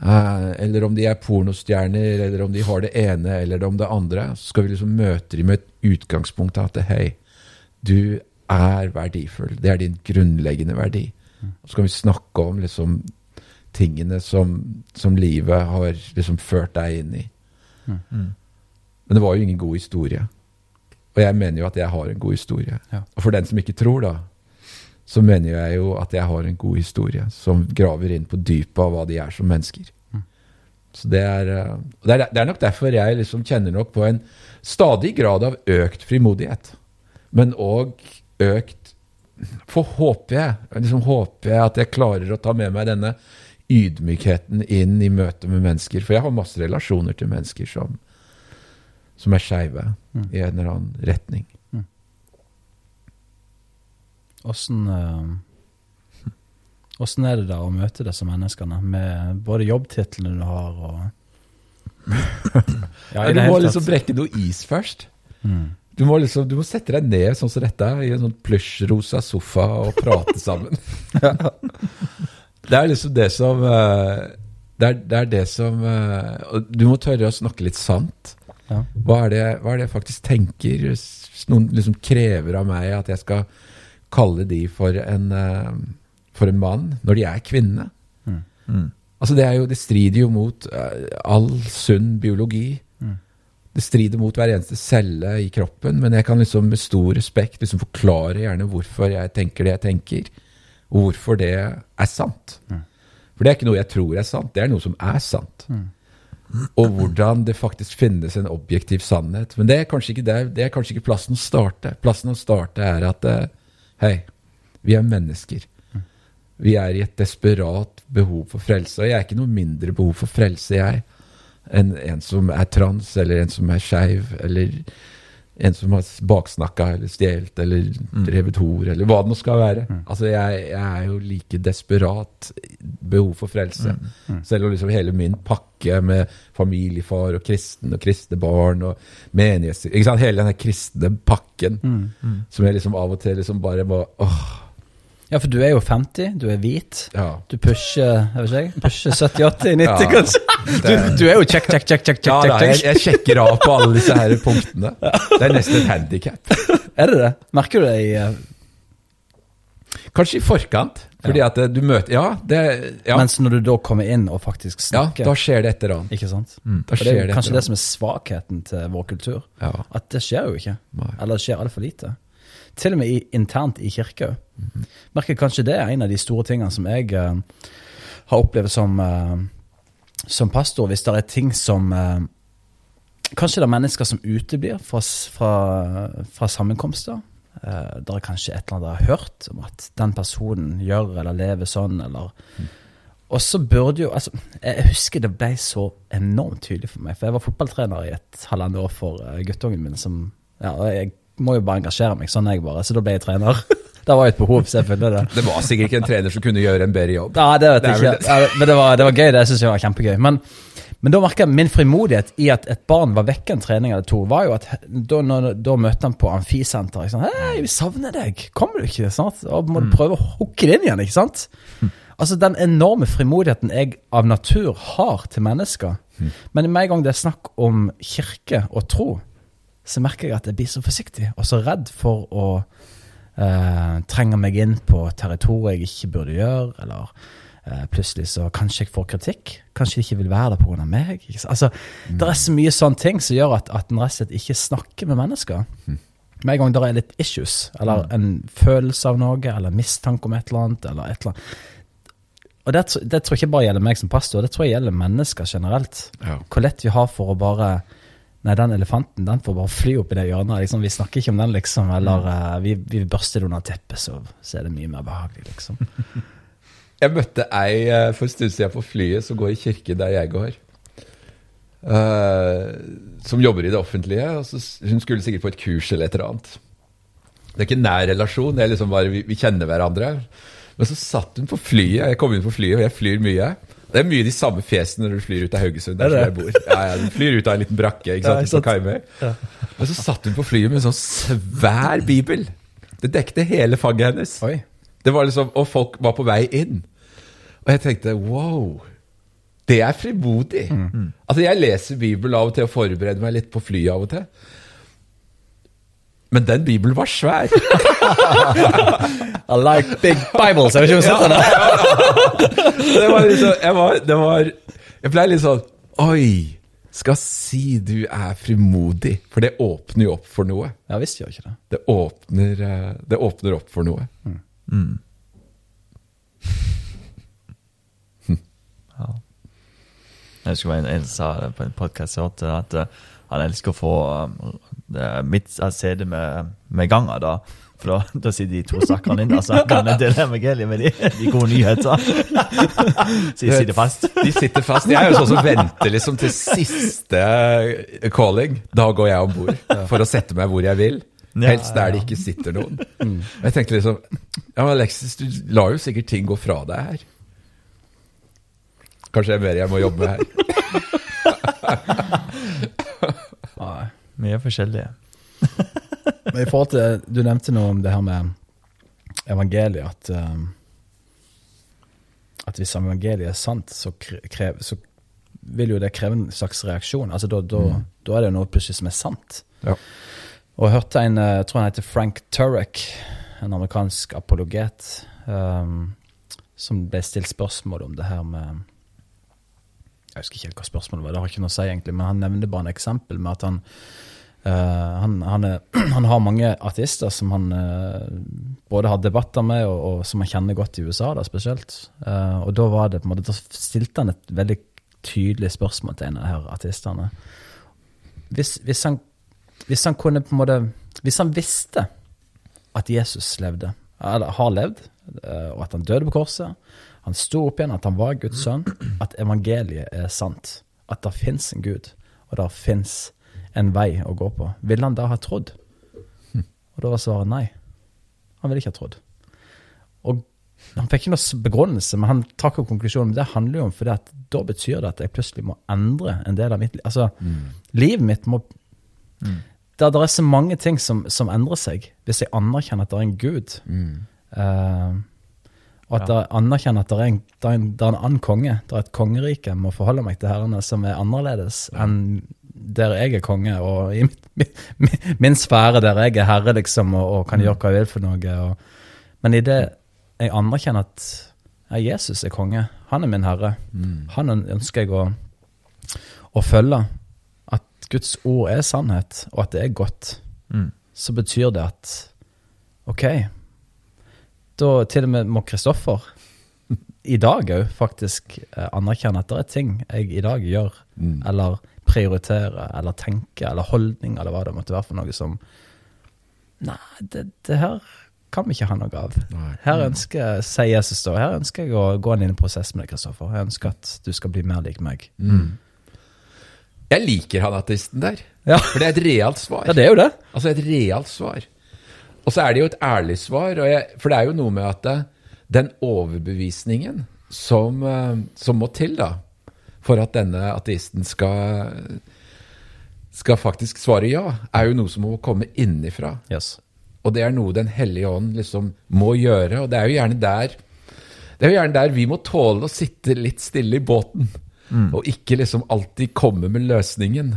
Eh, eller om de er pornostjerner, eller om de har det ene eller om det andre. Så skal vi liksom møte dem med et utgangspunkt av at hei, du er verdifull. Det er din grunnleggende verdi. Så skal vi snakke om liksom tingene som, som livet har liksom ført deg inn i. Men det var jo ingen god historie. Og jeg mener jo at jeg har en god historie. Ja. Og for den som ikke tror, da, så mener jeg jo at jeg har en god historie som graver inn på dypet av hva de er som mennesker. Så det er, eh, det er, det er nok derfor jeg liksom kjenner nok på en stadig grad av økt frimodighet. Men òg økt For håper jeg, liksom håper jeg at jeg klarer å ta med meg denne ydmykheten inn i møte med mennesker. For jeg har masse relasjoner til mennesker som, som er skeive i en eller annen retning. Åssen eh, Åssen er det da å møte disse menneskene, med både jobbtitlene du har og Ja, du må liksom brekke noe is først. Mm. Du må, liksom, du må sette deg ned sånn som dette, i en sånn plysjrosa sofa og prate sammen. det er liksom det som eh, det er, det er det som eh, Du må tørre å snakke litt sant. Ja. Hva er det, hva er det jeg faktisk tenker? Noen liksom krever av meg at jeg skal kalle de for en, eh, for en mann, når de er kvinne. Altså det, er jo, det strider jo mot eh, all sunn biologi. Det strider mot hver eneste celle i kroppen, men jeg kan liksom med stor respekt liksom forklare gjerne hvorfor jeg tenker det jeg tenker, og hvorfor det er sant. For det er ikke noe jeg tror er sant, det er noe som er sant. Og hvordan det faktisk finnes en objektiv sannhet. Men det er kanskje ikke, der, det er kanskje ikke plassen å starte. Plassen å starte er at eh, hei, vi er mennesker. Vi er i et desperat behov for frelse. Og jeg er ikke noe mindre behov for frelse, jeg, enn en som er trans, eller en som er skeiv, eller en som har baksnakka eller stjålet eller drevet hor, eller hva det nå skal være. Altså, jeg, jeg er jo like desperat behov for frelse. Selv om liksom hele min pakke med familiefar og kristen og kristne barn og sant? Hele denne kristne pakken som jeg liksom av og til liksom bare må åh, ja, for du er jo 50, du er hvit. ja. Du pusher jeg vet ikke, pusher 70-80-90, Ja. kanskje. Du, du er jo check, check, check, check, check, Ja, da, jeg, jeg sjekker av på alle disse her punktene. Det er nesten et handikap. Er det det? Merker du det i uh... Kanskje i forkant, fordi at eh, du møter Ja, det, ja, Mens når du da kommer inn og faktisk snakker ja da skjer det et eller annet. Ikke sant? Skjer det er jo det kanskje det som er svakheten til vår kultur. Ja. At det skjer jo ikke. Nei. Eller det skjer altfor lite. Til og med i, internt i kirka. Mhm. Merker kanskje det er en av de store tingene som jeg uh, har opplevd som, uh, som pastor. Hvis det er ting som uh, Kanskje det er mennesker som uteblir fra, fra, fra sammenkomster. Uh, det er kanskje et eller annet dere har hørt om at den personen gjør eller lever sånn, eller Og så burde jo altså, Jeg husker det ble så enormt tydelig for meg. For jeg var fotballtrener i et halvannet år for guttungen min som ja, Jeg må jo bare engasjere meg, sånn er jeg bare. Så da ble jeg trener. Det var jo et behov, selvfølgelig. det. Det var sikkert ikke en trener som kunne gjøre en bedre jobb. Ja, det vet jeg ikke. Ja, men det var, det var gøy. Det syns jeg var kjempegøy. Men, men da merka jeg min frimodighet i at et barn var vekke en trening eller to, var jo at da, når, da møtte han på amfisenteret. Sånn, 'Hei, vi savner deg. Kommer du ikke?' sant? Og må du prøve å hooke det inn igjen, ikke sant? Altså Den enorme frimodigheten jeg av natur har til mennesker. Men med en gang det er snakk om kirke og tro, så merker jeg at jeg blir så forsiktig og så redd for å eh, trenge meg inn på territoriet jeg ikke burde gjøre, eller eh, plutselig så kanskje jeg får kritikk. Kanskje de ikke vil være der pga. meg. Altså, Det er så mye sånne ting som gjør at, at en rett og slett ikke snakker med mennesker. Med en gang det er litt issues, eller en følelse av noe, eller mistanke om et eller annet, eller et eller annet. Og det, det tror jeg ikke bare gjelder meg som pastor, det tror jeg gjelder mennesker generelt. Ja. Hvor lett vi har for å bare Nei, den elefanten den får bare fly opp i det hjørnet. Liksom, vi snakker ikke om den, liksom. Eller uh, vi, vi børster det under teppet, så, så er det mye mer behagelig, liksom. Jeg møtte ei eh, for en stund siden på flyet som går i kirke der jeg går. Uh, som jobber i det offentlige. Og så, hun skulle sikkert på et kurs eller et eller annet. Det er ikke nær relasjon, det er liksom bare vi, vi kjenner hverandre. Men så satt hun på flyet, jeg kom inn på flyet, og jeg flyr mye. Det er mye de samme fjesene når du flyr ut av Haugesund. der Er som jeg bor. Ja, ja, Du flyr ut av en liten brakke ikke Ja, sant, sant. på Karmøy. Men så satt hun på flyet med en sånn svær bibel. Det dekte hele fanget hennes. Oi. Det var liksom, Og folk var på vei inn. Og jeg tenkte wow, det er frimodig. Altså Jeg leser Bibelen av og til og forbereder meg litt på flyet av og til. Men den Bibelen var svær. I like big Bibles. Jeg vet ikke om du har sett den? Det var liksom, jeg var, det var Jeg ble litt sånn Oi! Skal si du er frimodig. For det åpner jo opp for noe. Ja visst gjør ikke det. Det åpner, eh, det åpner opp for noe. Jeg husker en, en sa på en podkast jeg hørte, at eh, han elsker å få um, det, jeg ser det med, med ganger. da For da, da sitter de to stakkerne inne og snakker dele evangeliet med de, de gode nyheter. Så de sitter fast. De sitter fast. Jeg er jo sånn som venter liksom til siste calling. Da går jeg om bord for å sette meg hvor jeg vil. Helst der det ikke sitter noen. Og Jeg tenkte liksom Ja, men Alexis, du lar jo sikkert ting gå fra deg her. Kanskje det er mer jeg må jobbe her. Nei. Er forskjellige. Men i forhold til, Du nevnte noe om det her med evangeliet, at uh, at hvis evangeliet er sant, så, krev, så vil jo det kreve en slags reaksjon. Altså Da, da, da er det jo noe plutselig som er sant. Ja. Og jeg hørte en, eh, jeg tror han heter Frank Turek, en amerikansk apologet, um, som ble stilt spørsmål om det her med Jeg husker ikke helt hva spørsmålet var, det har ikke noe å si egentlig, men han nevnte bare en eksempel med at han uh, han, han, er, han har mange artister som han uh, både har debatter med, og, og som han kjenner godt i USA, da spesielt. Uh, og da var det på en måte, da stilte han et veldig tydelig spørsmål til en av de her artistene. Hvis, hvis, han, hvis han kunne på en måte Hvis han visste at Jesus levde, eller har levd, og at han døde på korset, han sto opp igjen, at han var Guds sønn, at evangeliet er sant, at det fins en Gud, og det fins en vei å gå på, ville han da ha trodd? Og da var svaret nei. Han ville ikke ha trodd. Og han fikk ikke noe begrunnelse, men han trakk opp konklusjonen. Men det handler jo om fordi at da betyr det at jeg plutselig må endre en del av mitt liv. Altså, livet mitt må det, det er så mange ting som, som endrer seg hvis jeg anerkjenner at det er en gud. Eh, og at jeg anerkjenner at det er, en, det, er en, det er en annen konge. Det er et kongerike jeg må forholde meg til herrene som er annerledes enn der jeg er konge, og i min, min, min sfære der jeg er herre, liksom, og, og kan gjøre hva jeg vil for noe. Og, men i det jeg anerkjenner at ja, Jesus er konge, han er min herre, han ønsker jeg å, å følge. At Guds ord er sannhet, og at det er godt, Mm. så betyr det at ok, da til og med må Kristoffer i dag òg faktisk eh, anerkjenne at det er ting jeg i dag gjør, eller prioriterer, eller tenker, eller holdning, eller hva det måtte være for noe som Nei, det, det her kan vi ikke ha noe av. Nei. Her ønsker, sier Jesus da, her ønsker jeg å gå inn i en prosess med deg, Kristoffer. Jeg ønsker at du skal bli mer lik meg. Jeg liker han ateisten der. Ja. For det er et realt svar. Ja, det er jo det. Altså et realt svar. Og så er det jo et ærlig svar, og jeg, for det er jo noe med at det, den overbevisningen som, eh, som må til da, for at denne ateisten skal, skal faktisk svare ja, er jo noe som må komme innifra. Yes. Og det er noe Den hellige ånd liksom må gjøre. Og det er jo gjerne der det er jo gjerne der vi må tåle å sitte litt stille i båten. Og ikke liksom alltid komme med løsningen.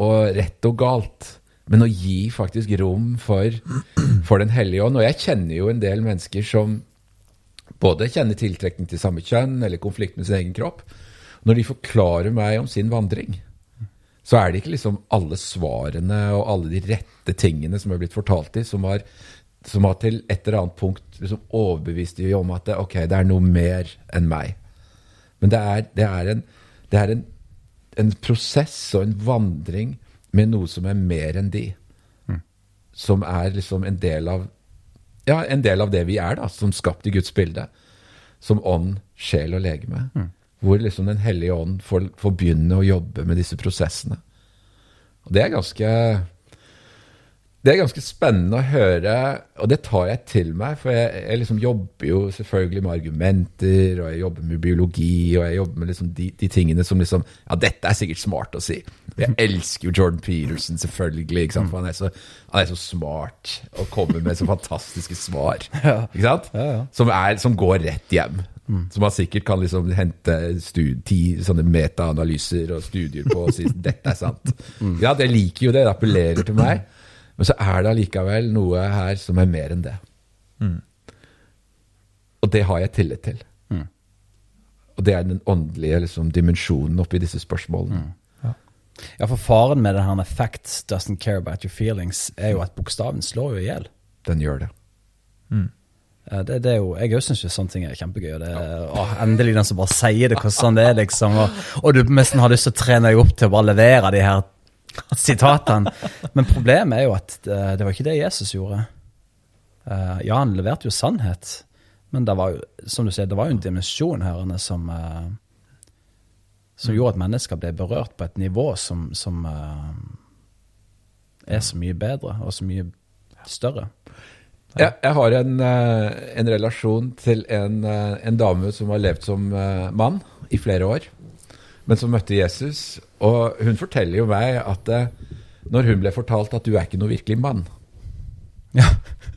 Og rett og galt. Men å gi faktisk rom for, for Den hellige ånd. Og jeg kjenner jo en del mennesker som både kjenner tiltrekning til samme kjønn eller konflikt med sin egen kropp. Når de forklarer meg om sin vandring, så er det ikke liksom alle svarene og alle de rette tingene som er blitt fortalt til, som har, som har til et eller annet punkt liksom overbevist dem om at det, ok, det er noe mer enn meg. Men det er, det er, en, det er en, en prosess og en vandring med noe som er mer enn de. Som er liksom en del av ja, en del av det vi er, da, som skapt i Guds bilde. Som ånd, sjel og legeme. Hvor liksom Den hellige ånd får, får begynne å jobbe med disse prosessene. Og det er ganske det er ganske spennende å høre, og det tar jeg til meg. For jeg, jeg liksom jobber jo selvfølgelig med argumenter, og jeg jobber med biologi, og jeg jobber med liksom de, de, tingene som liksom Ja, dette er sikkert smart å si. Jeg elsker jo Jordan Peterson, selvfølgelig. For han er så, han er så smart og kommer med så fantastiske svar. Som, er, som går rett hjem. Som man sikkert kan liksom hente ti sånne metaanalyser og studier på og si dette er sant. Ja, jeg liker jo det. Det appellerer til meg. Men så er det allikevel noe her som er mer enn det. Og det har jeg tillit til. Og det er den åndelige liksom, dimensjonen oppi disse spørsmålene. Ja, for faren med denne her 'facts doesn't care about your feelings' er jo at bokstaven slår jo i hjel. Den gjør det. Mm. Det, det er jo, jeg syns jo sånne ting er kjempegøy. og Det, ja. å, endelig den som bare sier det hvordan sånn det er, liksom. Og, og du nesten har lyst til å trene deg opp til å bare levere de her sitatene. Men problemet er jo at det, det var ikke det Jesus gjorde. Uh, ja, han leverte jo sannhet, men det var jo, som du sier, det var jo en dimensjon her som eh, som gjorde at mennesker ble berørt på et nivå som, som uh, er så mye bedre og så mye større. Jeg, jeg har en, eh, en relasjon til en, eh, en dame som har levd som mann i flere år, men som møtte Jesus. Og hun forteller jo meg at når hun ble fortalt at du er ikke noe virkelig mann, Ja.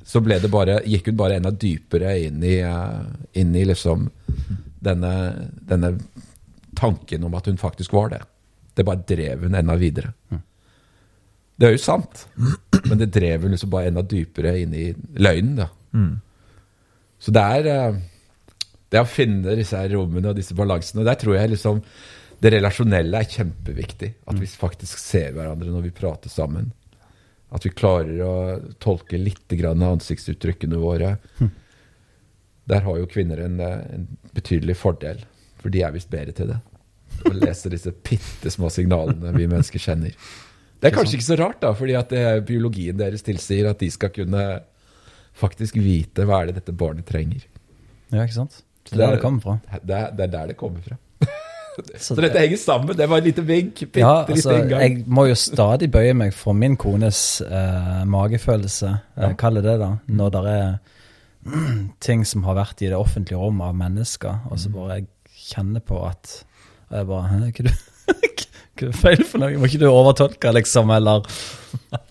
så bare, gikk hun bare enda dypere inn i, inn i liksom denne, denne tanken om at hun faktisk var det. Det bare drev hun enda videre. Det er jo sant, men det drev hun liksom bare enda dypere inn i løgnen. da. Så det er eh, det å finne disse her rommene og disse balansene. Der tror jeg liksom det relasjonelle er kjempeviktig. At vi faktisk ser hverandre når vi prater sammen. At vi klarer å tolke litt av ansiktsuttrykkene våre. Der har jo kvinner en, eh, en betydelig fordel, for de er visst bedre til det. Å lese disse bitte små signalene vi mennesker kjenner. Det er kanskje ikke så rart, da, fordi at det biologien deres tilsier at de skal kunne faktisk vite hva er det dette barnet trenger. Ja, ikke sant? Det er der det kommer fra. Det er, det er der det kommer fra. Så Så dette henger sammen. Det var et lite vink. Ja, altså, jeg må jo stadig bøye meg for min kones eh, magefølelse, eh, kall det det da, når det er ting som har vært i det offentlige rom av mennesker, og Mm. så bare jeg kjenner på at og jeg bare, Hæ, hva er hva det feil for noe? Må ikke du overtolke, liksom, eller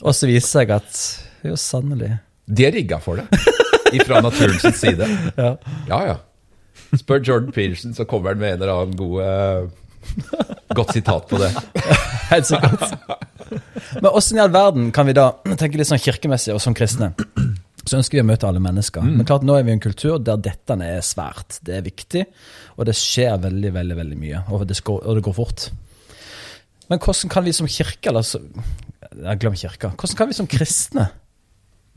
Og så viser seg at jo, sannelig. De er rigga for det, ifra naturens side. Ja. Ja, ja. Spør Jordan Peterson, så kommer han med en eller annen god, godt sitat på det. Helt sikkert. Men åssen i all verden kan vi da tenke litt sånn kirkemessig og som kristne? Så ønsker vi å møte alle mennesker. Men klart nå er vi i en kultur der dette er svært. Det er viktig, og det skjer veldig, veldig veldig mye. Og det, går, og det går fort. Men hvordan kan vi som kirke, eller så, jeg Glem kirka. Hvordan kan vi som kristne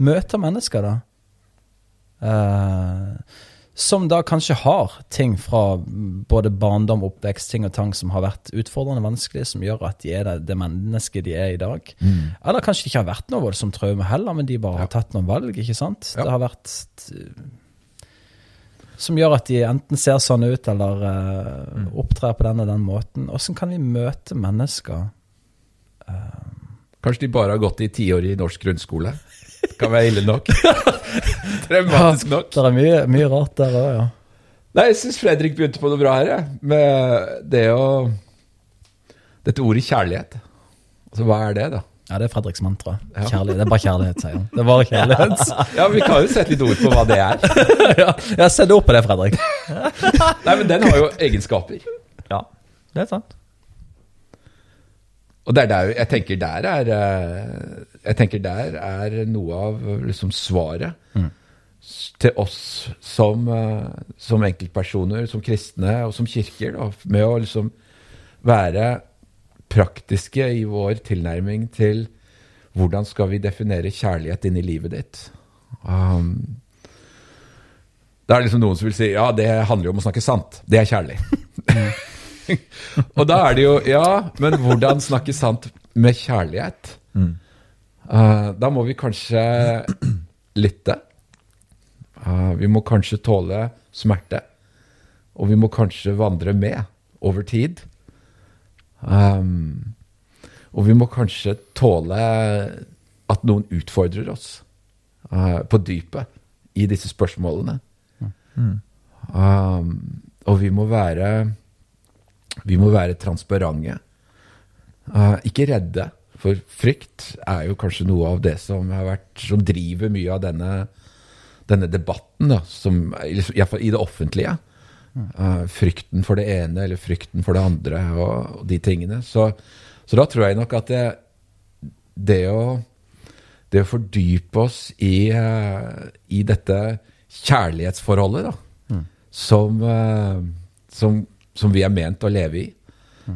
møte mennesker, da? Eh, som da kanskje har ting fra både barndom, oppvekst, ting og tang som har vært utfordrende vanskelig, som gjør at de er det, det mennesket de er i dag. Eller kanskje det ikke har vært noe voldsomt traume heller, men de bare har tatt noen valg, ikke sant? Ja. Det har vært Som gjør at de enten ser sånn ut, eller eh, opptrer på den og den måten. Åssen kan vi møte mennesker? Kanskje de bare har gått i tiår i norsk grunnskole. Kan være ille nok. Traumatisk nok. Det er mye, mye rart der òg, ja. Nei, jeg syns Fredrik begynte på noe bra her, jeg. Med det å Dette ordet kjærlighet. Altså, hva er det, da? Ja, det er Fredriks mantra. Ja. Kjærlighet. Det er bare kjærlighet, sier han. Det er bare kjærlighet. Ja, Vi kan jo sette litt ord på hva det er. ja, ja, sett ord på det, Fredrik. Nei, men den har jo egenskaper. Ja, det er sant. Og det er der, jeg tenker der er eh, Jeg tenker der er noe av liksom svaret mm. til oss som, eh, som enkeltpersoner, som kristne og som kirker, da, med å liksom være praktiske i vår tilnærming til hvordan skal vi definere kjærlighet inn i livet ditt. Um, det er liksom noen som vil si ja, det handler jo om å snakke sant. Det er kjærlig. Og da er det jo Ja, men hvordan snakke sant med kjærlighet? Eh, da må vi kanskje lytte. Eh, vi må kanskje tåle smerte. Og vi må kanskje vandre med over tid. Um, og vi må kanskje tåle at noen utfordrer oss uh, på dypet i disse spørsmålene. Um, og vi må være Vi må være transparente. Uh, ikke redde, for frykt er jo kanskje noe av det som har vært Som driver mye av denne, denne debatten, da, som, iallfall i det offentlige. Uh, frykten for det ene eller frykten for det andre og, og de tingene. Så, så da tror jeg nok at det, det å det å fordype oss i, uh, i dette kjærlighetsforholdet, da, som, uh, som, som vi er ment å leve i,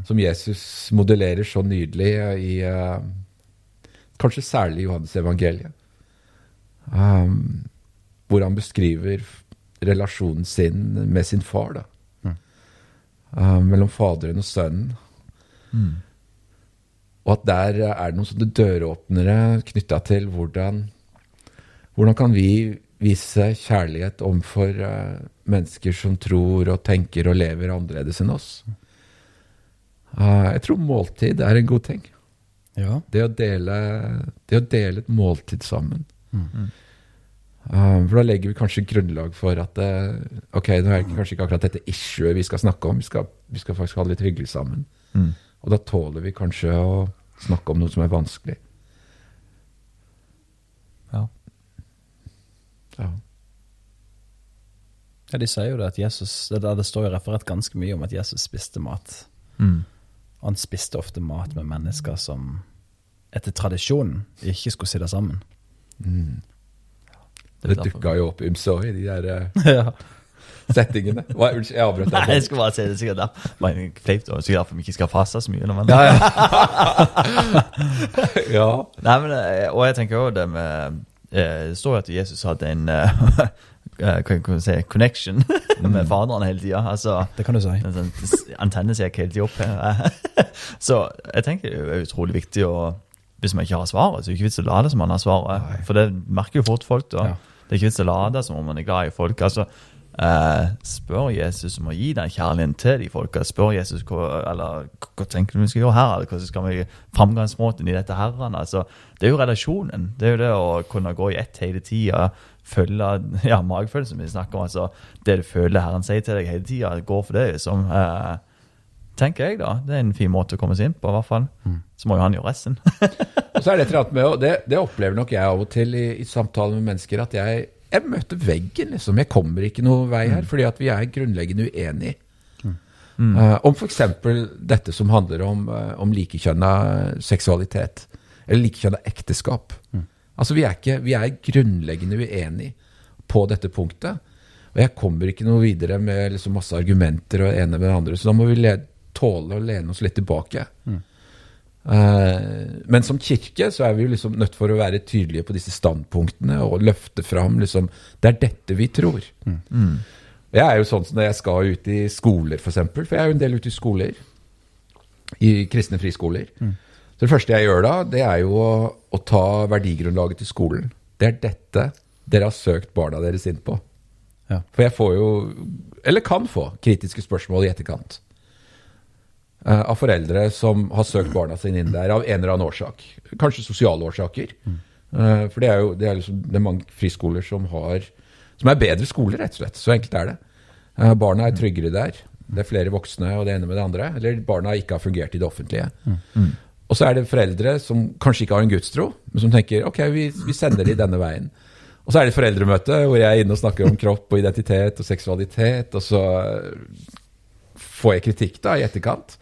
som Jesus modellerer så nydelig i eh, kanskje særlig Johannes evangeliet, um, hvor han beskriver relasjonen sin med sin far, da. Uh, mellom faderen og sønnen. Og at der er det noen sånne døråpnere knytta til hvordan, hvordan kan vi vise kjærlighet overfor uh, mennesker som tror og tenker og lever annerledes enn oss. Eh, jeg tror måltid er en god ting. Ja. Det å dele, det å dele et måltid sammen. Eh, for da legger vi kanskje grunnlag for at eh, ok, nå er det kanskje ikke akkurat dette issuet vi skal snakke om, vi skal, vi skal faktisk ha det litt hyggelig sammen. Og da tåler vi kanskje å snakke om noe som er vanskelig. Ja. Ja. ja, de sier jo det at Jesus Det, det står jo referert ganske mye om at Jesus spiste mat. Mm. Og han spiste ofte mat med mennesker som etter tradisjonen ikke skulle sitte sammen. Det er Det derfor. dukka jo opp ymse òg i de der eh, ja. settingene. Hva, unnskyld, jeg avbrøt Nei, jeg skulle bare si det sikkert der. Bare Fleipt, og sikkert derfor vi ikke skal faste så mye. Ja, ja. Ja. Nei, men, eh, og jeg tenker også det med eh, Det står jo at Jesus hadde en kan man si, connection med faderen hele tida. Altså, Det kan du si. en sånn ikke gikk hele tida opp her. så jeg tenker det er utrolig viktig å Hvis man ikke har svaret, så er det ikke vits å late som man har svaret. Nei. For det merker jo fort folk. da. Ja. Det er ikke vits å late som om man er glad i folk. altså eh, Spør Jesus om å gi den kjærligheten til de folka. Spør Jesus hva, eller, hva tenker du vi skal gjøre her, eller hvordan skal vi framgangsmåten i dette her? Altså, det er jo relasjonen. Det er jo det å kunne gå i ett hele tida. Følge ja, magefølelsen vi snakker om. altså Det du føler Herren sier til deg hele tida, går for det. liksom. Eh, tenker jeg, da. Det er en fin måte å komme seg inn på, i hvert fall. Så må jo han gjøre resten. Og så er det et med, det, det opplever nok jeg av og til i, i samtaler med mennesker, at jeg, jeg møter veggen, liksom. Jeg kommer ikke noe vei her, fordi at vi er grunnleggende uenige. Eh, om f.eks. dette som handler om, uh, om likekjønna seksualitet, eller likekjønna ekteskap. Altså, vi er, ikke, vi er grunnleggende uenige på dette punktet. Og jeg kommer ikke noe videre med liksom masse argumenter og det ene med det andre, så da må vi le, tåle å lene oss litt tilbake. Eh, men som kirke så er vi jo liksom nødt for å være tydelige på disse standpunktene og løfte fram liksom Det er dette vi tror. Jeg er jo sånn som når jeg skal ut i skoler, f.eks., for, eksempel, for jeg er jo en del ute i skoler. I kristne friskoler. Så det første jeg gjør da, det er jo å, å ta verdigrunnlaget til skolen. Det er dette dere har søkt barna deres inn på. Ja. For jeg får jo, eller kan få, kritiske spørsmål i etterkant. Uh, Av foreldre som har søkt barna sine inn der av en eller annen årsak. Kanskje sosiale årsaker. Uh, for det er jo det er, liksom, det er mange friskoler som har Som er bedre skoler, rett og slett. Så enkelt er det. Uh, barna er tryggere der. Det er flere voksne og det ene med det andre. Eller barna ikke har fungert i det offentlige. Og så er det foreldre som kanskje ikke har en gudstro, men som tenker ok, vi, vi sender de denne veien. Og så er det et foreldremøte hvor jeg er inne og snakker om kropp og identitet og seksualitet, og så får jeg kritikk da i etterkant.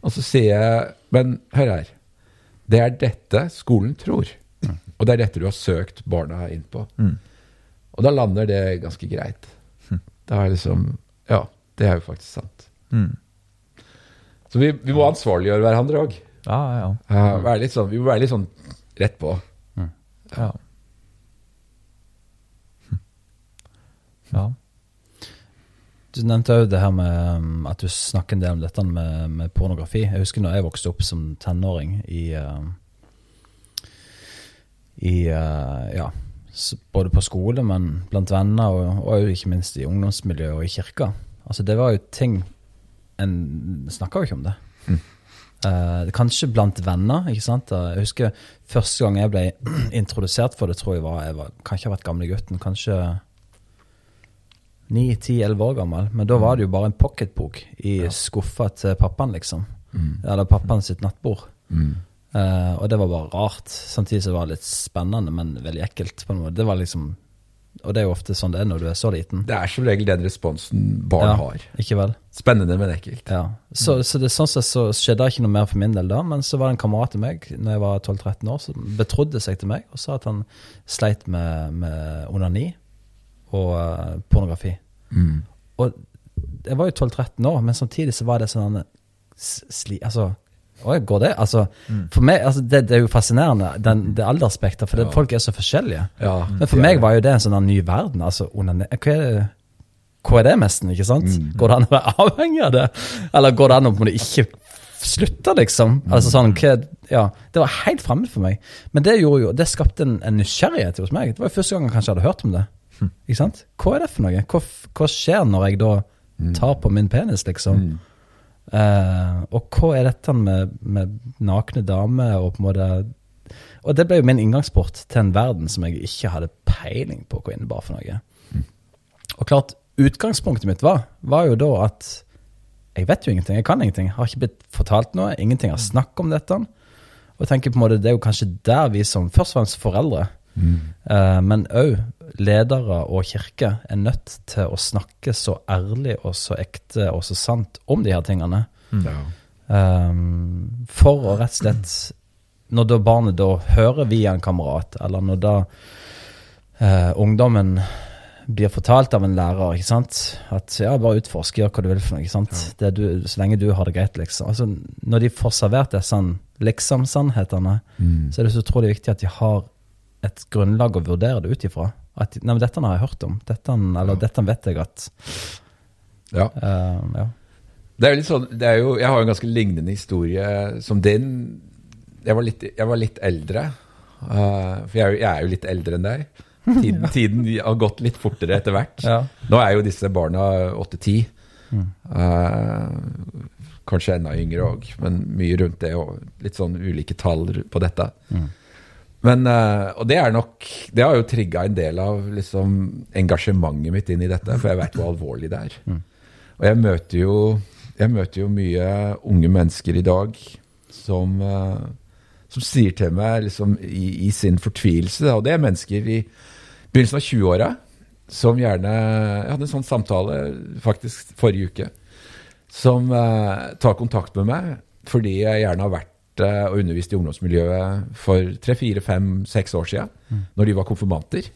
Og så sier jeg Men hør her. Det er dette skolen tror. Og det er dette du har søkt barna inn på. Og da lander det ganske greit. Da er liksom Ja, det er jo faktisk sant. Så vi, vi må ansvarliggjøre hverandre òg. Ja, ja, ja. Uh, være litt sånn, vi må være litt sånn rett på. ja. ja. Du nevnte òg det her med um, at du snakker en del om dette med, med pornografi. Jeg husker når jeg vokste opp som tenåring i uh, I uh, Ja, både på skole, men blant venner, og, og ikke minst i ungdomsmiljøet og i kirka. Altså, det var jo ting En snakka jo ikke om det. Eh, kanskje blant venner, ikke sant. Eh, Jeg husker første gang jeg ble introdusert for det, tror jeg var Jeg var, kanskje jeg vært gamle gutten, kanskje 9-10-11 år gammel. Men da var det jo bare en pocketbok i skuffa til pappaen, liksom. Eller pappaen sitt nattbord. Eh, og det var bare rart. Samtidig så var det litt spennende, men veldig ekkelt. på en måte. Det var liksom Og det er jo ofte sånn det er når du er så liten. Det er som regel den responsen barn Ja, har. Ikke vel? Spennende, men ekkelt. Ja. Så, så det, sånn sett så skjedde det ikke noe mer for min del da, men så var det en kamerat av meg når jeg var 12-13 år, som betrodde seg til meg og sa at han sleit med, med onani og uh, pornografi. Og jeg var jo 12-13 år, men samtidig så var det sånn sli, Altså, oi, går det? Altså, For meg, altså, det, det er jo fascinerende, den, det alderspektret, for det, folk er så forskjellige. Ja, Men for meg var jo det en sånn ny verden. Altså, under, hva er det? Nesten, ikke sant? Går det an å være avhengig av det? Eller går det an å ikke slutte, liksom? Altså sånn, hva, ja, Det var helt fremmed for meg. Men det gjorde jo, det skapte en, en nysgjerrighet hos meg. Det var jo første gang jeg kanskje hadde hørt om det. Ikke sant? Hva er det for noe? Hva, hva skjer når jeg da tar på min penis, liksom? Eh, og hva er dette med, med nakne damer og på en måte Og det ble jo min inngangsport til en verden som jeg ikke hadde peiling på hva innebar for noe. Og klart, utgangspunktet mitt var, var jo da at jeg vet jo ingenting, jeg kan ingenting. Jeg har ikke blitt fortalt noe, ingenting har snakk om dette. Og jeg tenker på en måte, det er jo kanskje der vi som først og fremst foreldre, eh, men òg ledere og kirke, er nødt til å snakke så ærlig og så ekte og så sant om de her tingene. Ja. Um, for å rett og slett Når da barnet da hører via en kamerat, eller når da uh, ungdommen blir fortalt av en lærer, ikke sant at ja, bare utforsk, gjør hva du vil for noe, ikke sant. Det er du, så lenge du har det greit, liksom. Altså, når de får servert disse liksom-sannhetene, så er det så utrolig viktig at de har et grunnlag å vurdere det ut ifra. At nei, men dette har jeg hørt om. Dette, eller dette vet jeg at Ja. Uh, Ja. Det er jo litt sånn, det jo, Jeg har jo en ganske lignende historie som din. Jeg var litt, jeg var litt eldre. Uh, for jeg jeg er jo litt eldre enn deg. Tiden, tiden har gått litt fortere etter hvert. Ja. Nå er jo disse barna 8-10. Eh, kanskje enda yngre òg, men mye rundt det. Og litt sånn ulike tall på dette. Men, eh, og det er nok Det har jo trigga en del av liksom, engasjementet mitt inn i dette, for jeg vet hvor alvorlig det er. Og jeg møter jo jeg møter jo mye unge mennesker i dag som, eh, som sier til meg liksom, i, i sin fortvilelse, og det er mennesker i begynnelsen av 20-åra som gjerne Jeg hadde en sånn samtale faktisk forrige uke. Som eh, tar kontakt med meg fordi jeg gjerne har vært og undervist i ungdomsmiljøet for tre, fire, fem, seks år siden. Når de var konfirmanter.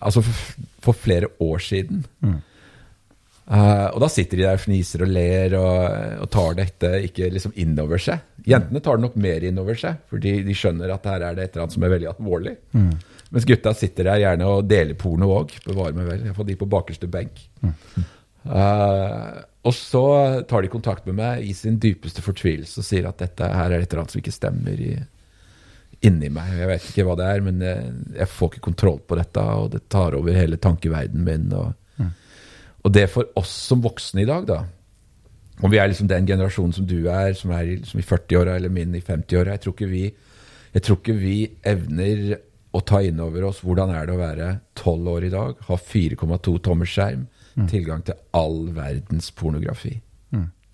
Altså for, for flere år siden. Eh, og da sitter de der og fniser og ler og, og tar dette ikke liksom innover seg. Jentene tar det nok mer innover seg, fordi de skjønner at her er det et eller annet som er veldig alvorlig. Mens gutta sitter der gjerne og deler porno òg. Bevare meg vel. Jeg får de på bakerste benk. Eh, og så tar de kontakt med meg i sin dypeste fortvilelse og sier at dette her er et eller annet som ikke stemmer i, inni meg. Jeg vet ikke hva det er, men jeg, jeg får ikke kontroll på dette, og det tar over hele tankeverdenen min. og og det for oss som voksne i dag, da Om vi er liksom den generasjonen som du er, som er i, i 40-åra, eller min i 50-åra jeg, tror ikke vi- jeg tror ikke vi evner å ta inn over oss hvordan er det å være tolv år i dag, ha 4,2 tommer skjerm, tilgang til all verdens pornografi.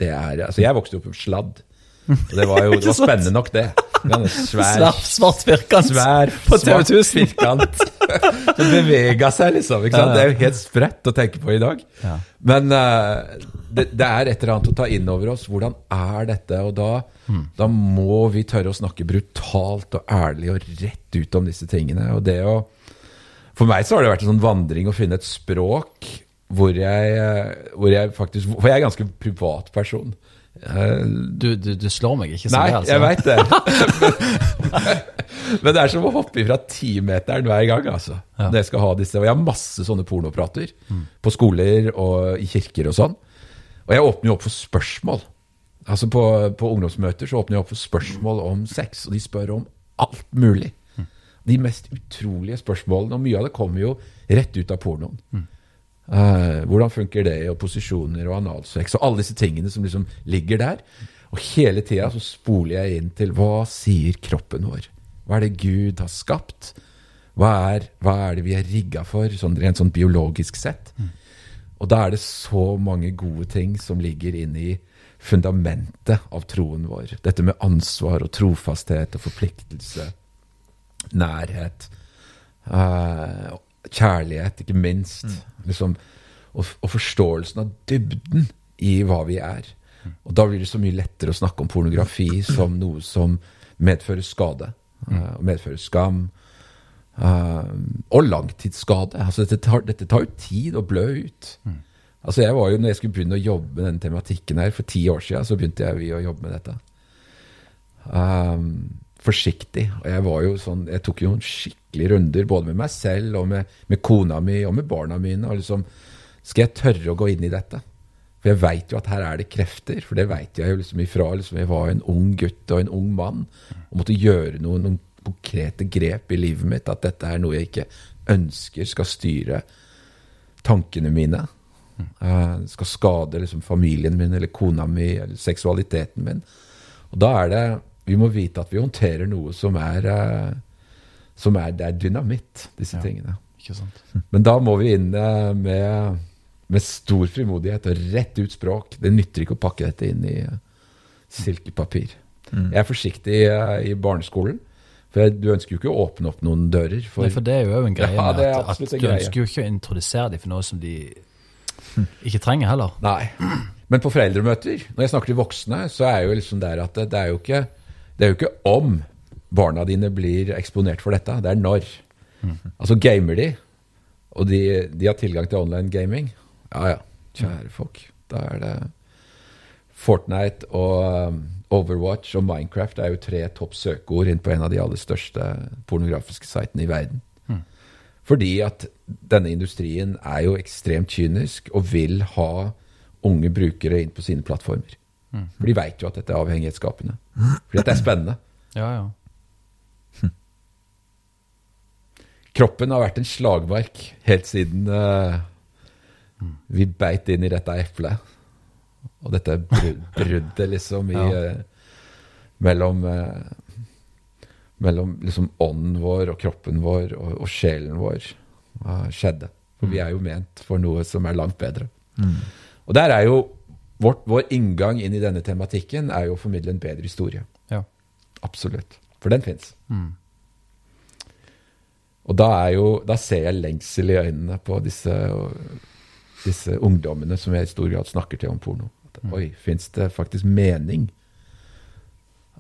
Det er, altså Jeg vokste opp med sladd. Og det var jo det var spennende nok, det. Svær, Svart, firkant svær, på TV 1000. firkant. som bevega seg, liksom. ikke sant? Det er jo helt sprøtt å tenke på i dag. Ja. Men uh, det, det er et eller annet å ta inn over oss. Hvordan er dette? Og da, da må vi tørre å snakke brutalt og ærlig og rett ut om disse tingene. Og det å For meg så har det vært en sånn vandring å finne et språk hvor jeg, eh, hvor jeg faktisk For jeg er en ganske privat person. Du, du, du slår meg ikke så Nei, det, altså. jeg veit det. Men det er som å hoppe fra timeteren hver gang. altså. Ja. Når jeg skal ha disse, og jeg har masse sånne pornoprater på skoler og i kirker og sånn. Og jeg åpner jo opp for spørsmål. Altså På, på ungdomsmøter så åpner jeg opp for spørsmål om sex, og de spør om alt mulig. De mest utrolige spørsmålene, og mye av det kommer jo rett ut av pornoen. Eh, hvordan funker det, og posisjoner og analsex og alle disse tingene som liksom ligger der. Og hele tida så spoler jeg inn til hva sier kroppen vår? Hva er det Gud har skapt? Hva er, hva er det vi er rigga for, sånn rent sånn biologisk sett? Og da er det så mange gode ting som ligger inne i fundamentet av troen vår. Dette med ansvar og trofasthet og forpliktelse, nærhet, uh, kjærlighet, ikke minst. Liksom, og, og forståelsen av dybden i hva vi er. Og da blir det så mye lettere å snakke om pornografi som noe som medfører skade. Uh, og medfører skam. Uh, og langtidsskade. Altså, dette, tar, dette tar jo tid å blø ut. Altså jeg var jo, når jeg skulle begynne å jobbe med denne tematikken her for ti år siden, så begynte jeg å jobbe med dette. Um, forsiktig. Og jeg var jo sånn, jeg tok jo skikkelig runder både med meg selv og med, med kona mi og med barna mine. og liksom, Skal jeg tørre å gå inn i dette? For jeg veit jo at her er det krefter. For det veit jeg jo liksom ifra liksom jeg var en ung gutt og en ung mann og måtte gjøre noen, noen konkrete grep i livet mitt. At dette er noe jeg ikke ønsker skal styre tankene mine. Uh, skal skade liksom familien min eller kona mi eller seksualiteten min. Og da er det Vi må vite at vi håndterer noe som er eh, som er, Det er dynamitt, disse Ja. tingene. Men da må vi inn eh, med, med stor frimodighet og rett ut språk. Det nytter ikke å pakke dette inn i silkepapir. silkepapir. Jeg er forsiktig i, i barneskolen. For jeg, du ønsker jo ikke å åpne opp noen dører. For, Nei, for det er jo en greie Ja, at, at du ønsker jo ikke å introdusere dem for noe som de ikke trenger heller. Nei. Men på foreldremøter, når jeg snakker til voksne, så er jo liksom der at det, det, er jo ikke, det er jo ikke om barna dine blir eksponert for dette, det er når. Altså gamer de, og de, de har tilgang til online gaming, ja ja, kjære folk. Da er det Fortnite og um, Overwatch og Minecraft er jo tre topp søkeord inn på en av de aller største pornografiske sitene i verden. Fordi at denne industrien er jo ekstremt kynisk og vil ha unge brukere inn på sine plattformer. For de veit jo at dette er avhengighetsskapende. Fordi at det er spennende. Ja, ja. Kroppen har vært en slagmark helt siden uh, vi beit inn i dette eplet. Og dette bruddet liksom i Ja. uh, Mellom uh, Mellom liksom ånden vår og kroppen vår og, og sjelen vår skjedde. For vi er jo ment for noe som er langt bedre. Og der er jo vårt, Vår inngang inn i denne tematikken er jo å formidle en bedre historie. ja. Absolutt. For den fins. Mm. Og da, er jo, da ser jeg lengsel i øynene på disse, disse ungdommene som jeg i stor grad snakker til om porno. At, Oi, fins det faktisk mening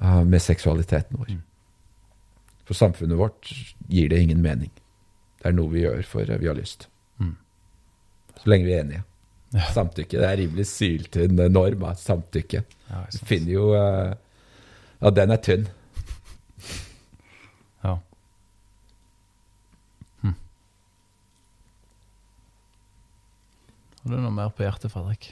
uh, med seksualiteten vår? For samfunnet vårt gir det ingen mening. Det er noe vi gjør for uh, vi har lyst. Mm. Så lenge vi er enige. Ja. Samtykke. Det er rimelig syltynn norm av samtykke. Ja, finner jo uh, Ja, den er tynn. ja. Hm. Har du noe mer på hjertet, Fredrik?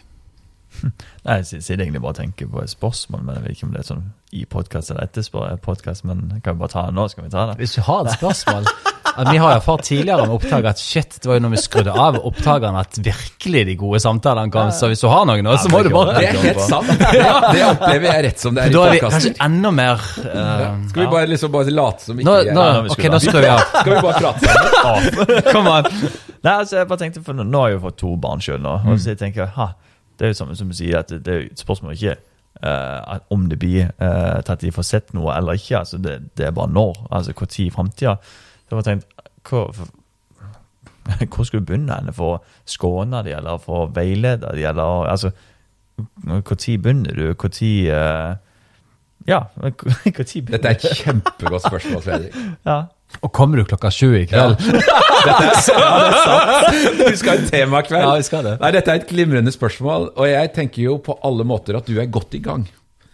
Nei, jeg sitter egentlig bare og tenker på et spørsmål, men jeg vet ikke om det er sånn i podkast eller etter podkast, men kan vi bare ta det nå? Skal vi ta det? Hvis du har et spørsmål at vi har erfart tidligere med opptak at shit, det var jo når vi skrudde av opptakerne at virkelig de gode samtalene kom. Så hvis du har noe nå, så må du bare Det er helt sant. Det, det opplever jeg rett som det er Da er vi kanskje enda mer uh, Skal vi bare liksom bare late som ikke nå, vi er nå, Ok, da skrur vi av. Skal vi bare prate sammen? Kom an. Nei, altså jeg bare tenkte, for nå, nå har jeg jo fått to barn sjøl nå. Og så jeg tenker ha, Det er jo samme som du sier, at det, er jo spørsmål ikke Uh, om det blir uh, til at de får sett noe eller ikke. altså Det, det er bare når. altså Når i framtida. Så jeg tenkt, hvor, hvor skulle du begynne henne for å skåne de, eller for å veilede de, eller altså Når begynner du? Når uh, Ja, når begynner Dette er et kjempegodt spørsmål, Fredrik. Ja. Og kommer du klokka sju i kveld? Dette er sånn, Vi skal ha en temakveld. Ja, vi skal det. Nei, Dette er et glimrende spørsmål, og jeg tenker jo på alle måter at du er godt i gang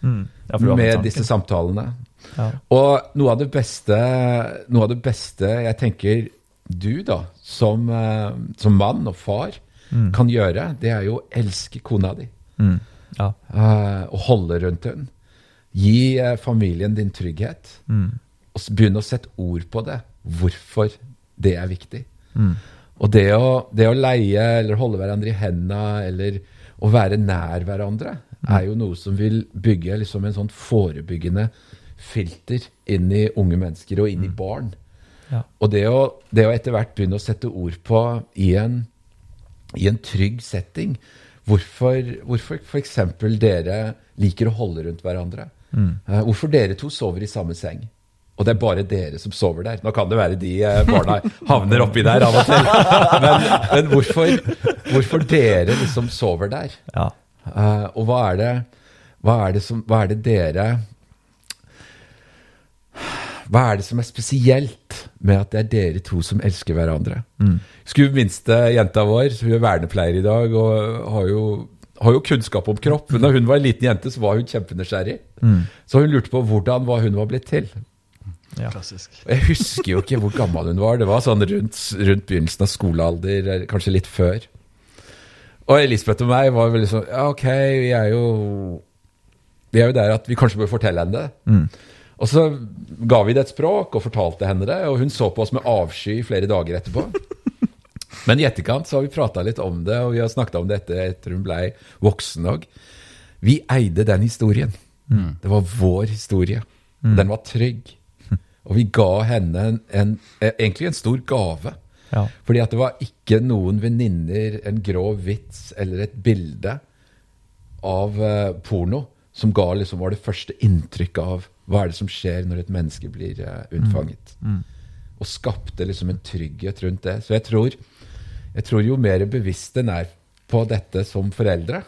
Mm. Ja, du med disse samtalene. Ja. Og noe av det beste, noe av det beste jeg tenker du, da, som, eh, som mann og far, kan gjøre, det er jo å elske kona di. Mm. Ja. eh, og holde rundt henne. Gi eh, familien din trygghet. Mm. Og begynn å sette ord på det. Hvorfor det er viktig. Mm. Og det å, det å leie eller holde hverandre i hendene eller å være nær hverandre, er jo noe som vil bygge liksom en sånn forebyggende filter inn i unge mennesker og inn i barn. Ja. Og det å, det å etter hvert begynne å sette ord på i en, i en trygg setting hvorfor, hvorfor f.eks. dere liker å holde rundt hverandre. Mm. hvorfor dere to sover i samme seng. Og det er bare dere som sover der. Nå kan det være de eh, barna havner oppi der av og til. Men, men hvorfor, hvorfor dere liksom sover der? Ja. Uh, og hva er det hva er det, som, hva er det dere Hva er det som er spesielt med at det er dere to som elsker hverandre? Skulle minste jenta vår, hun er vernepleier i dag, og har jo, har jo kunnskap om kropp. Men da hun var en liten jente, så var hun kjempenysgjerrig. Så hun lurte på hvordan var hun var blitt til. Ja. Jeg husker jo ikke hvor gammel hun var. Det var sånn rundt, rundt begynnelsen av skolealder, kanskje litt før. Og Elisabeth og meg var veldig sånn Ja, ok, vi er jo Vi er jo der at vi kanskje bør fortelle henne det. Og så ga vi det et språk og fortalte henne det, og hun så på oss med avsky flere dager etterpå. Men i etterkant så har vi prata litt om det, og vi har snakka om dette etter hun blei voksen òg. Vi eide den historien. Det var vår historie. Den var trygg. Og vi ga henne en, en, egentlig en stor gave. Ja. Fordi at det var ikke noen venninner, en grov vits eller et bilde av eh, porno som ga liksom var det første inntrykket av hva er det som skjer når et menneske blir eh, unnfanget. Og skapte liksom en trygghet rundt det. Så jeg tror, jeg tror jo mer bevisst en er på dette som foreldre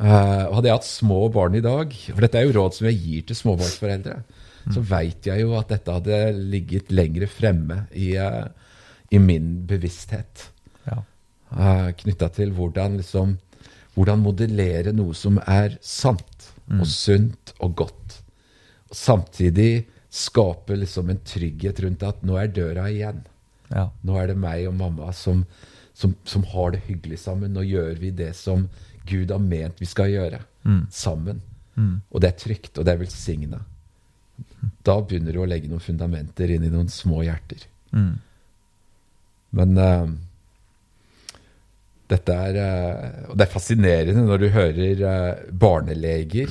uh, Hadde jeg hatt små barn i dag, for dette er jo råd som jeg gir til småbarnsforeldre, så veit jeg jo at dette hadde ligget lenger fremme i, uh, i min bevissthet Ja. uh, knytta til hvordan liksom Hvordan modellere noe som er sant og sunt og godt. Samtidig skape liksom en trygghet rundt at nå er døra igjen. Ja. Nå er det meg og mamma som, som, som har det hyggelig sammen. Nå gjør vi det som Gud har ment vi skal gjøre, sammen. Og det er trygt, og det er velsigna. Da begynner du å legge noen fundamenter inn i noen små hjerter. Mm. Men uh, dette er uh, Og det er fascinerende når du hører uh, barneleger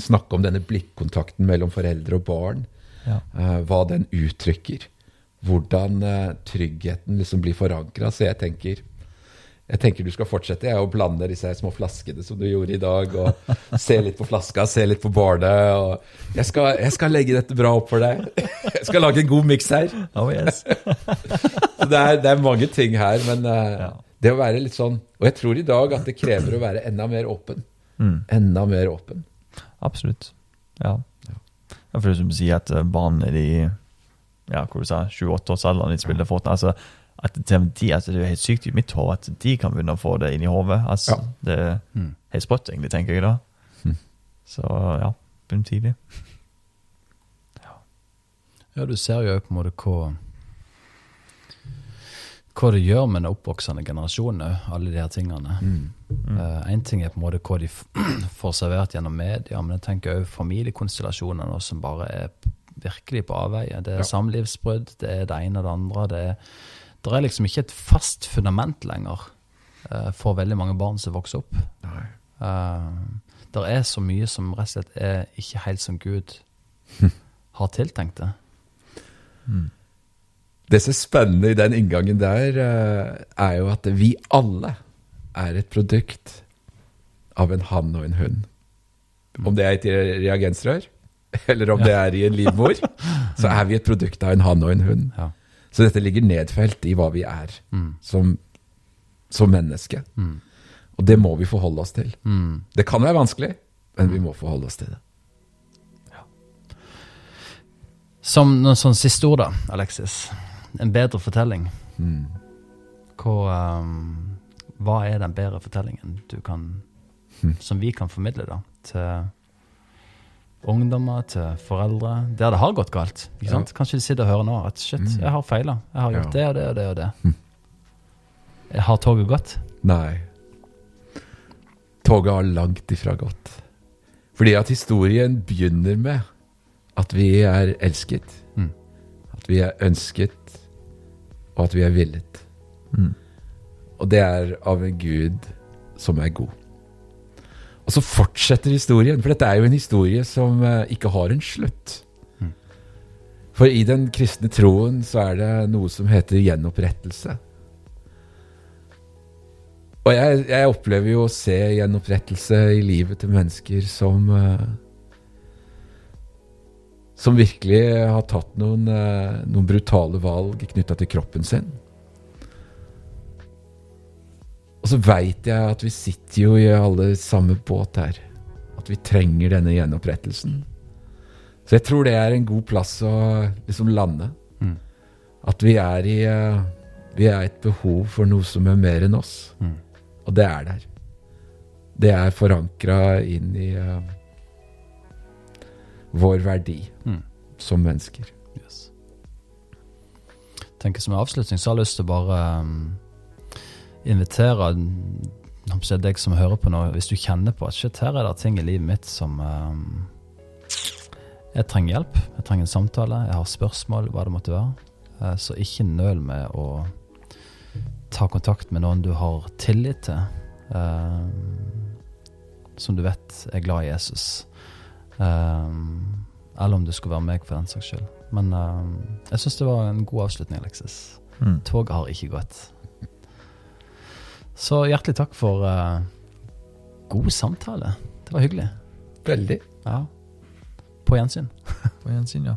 snakke om denne blikkontakten mellom foreldre og barn. Ja. Uh, hva den uttrykker. Hvordan uh, tryggheten liksom blir forankra. Så jeg tenker jeg tenker du skal fortsette jeg, å blande disse små flaskene som du gjorde i dag. og Se litt på flaska, se litt på barnet. og jeg skal, jeg skal legge dette bra opp for deg. Jeg skal lage en god miks her. Oh yes. Så det er, det er mange ting her, men uh, Ja. det å være litt sånn Og jeg tror i dag at det krever å være enda mer åpen. Mm. Enda mer åpen. Absolutt. Ja. ja. For det som sier, at eh, barn i de ja, hvor du sa, 28-årsalderen de spiller Fortnite altså, at til de, altså, Det er jo helt sykt i mitt hode at de kan begynne å få det inn i hodet. Altså, Ja. Det er helt sprøtt, egentlig, tenker jeg da. Mm. Så ja, begynn tidlig. Ja, du ser jo på en måte hva hva det gjør med den oppvoksende generasjonen, alle de her tingene. Én ting er på en måte hva de får servert gjennom media, men jeg tenker òg familiekonstellasjonene som bare er virkelig på avveie. Det er Ja. samlivsbrudd, det er det ene og det andre. Det er, det er liksom ikke et fast fundament lenger uh, for veldig mange barn som vokser opp. Nei. Uh, det er så mye som rett og slett er ikke helt som Gud har tiltenkt det. Det som er spennende i den inngangen der, eh, er jo at vi alle er et produkt av en hann og en hund. Om det er et reagensrør, eller om det er i en livmor, så er vi et produkt av en hann og en hund. Ja. Så dette ligger nedfelt i hva vi er Mm. som, som menneske. Mm. Og det må vi forholde oss til. Mm. Det kan være vanskelig, men vi må forholde oss til det. Som noen sånn siste ord, da, Alexis. En bedre fortelling. Mm. Hva, um, hva er den bedre fortellingen du kan, Mm. som vi kan formidle da, til ungdommer, til foreldre, der det har gått galt? Ikke Ja. Kanskje de sitter og hører nå at shit, Mm. jeg har feila. Jeg har gjort Ja. det og det og det og det. Mm. Har toget gått? Nei. Toget har langt ifra gått. Fordi at historien begynner med at vi er elsket, Mm. at vi er ønsket, og at vi er villet. Mm. Og det er av en Gud som er god. Og så fortsetter historien, for dette er jo en historie som eh, ikke har en slutt. Mm. For i den kristne troen så er det noe som heter gjenopprettelse. Og jeg, jeg opplever jo å se gjenopprettelse i livet til mennesker som eh, Som virkelig har tatt noen, eh, noen brutale valg knytta til kroppen sin. Og så veit jeg at vi sitter jo i alle samme båt her. At vi trenger denne gjenopprettelsen. Så jeg tror det er en god plass å liksom lande. Mm. At vi er i eh, Vi er et behov for noe som er mer enn oss. Mm. Og det er der. Det er forankra inn i eh, vår verdi Mm. som mennesker. Yes. tenker Som avslutning så har jeg lyst til å bare um, invitere deg som hører på nå, hvis du kjenner på at shit, her er det ting i livet mitt som um, Jeg trenger hjelp. Jeg trenger en samtale. Jeg har spørsmål, hva det måtte være. Eh, så ikke nøl med å ta kontakt med noen du har tillit til. eh, som du vet er glad i Jesus. Um, eller om du skulle være meg, for den saks skyld. Men um, jeg syns det var en god avslutning, Alexis. Mm. Toget har ikke gått. Så hjertelig takk for uh, god samtale. Det var hyggelig. Veldig. Ja. På gjensyn. På gjensyn, ja.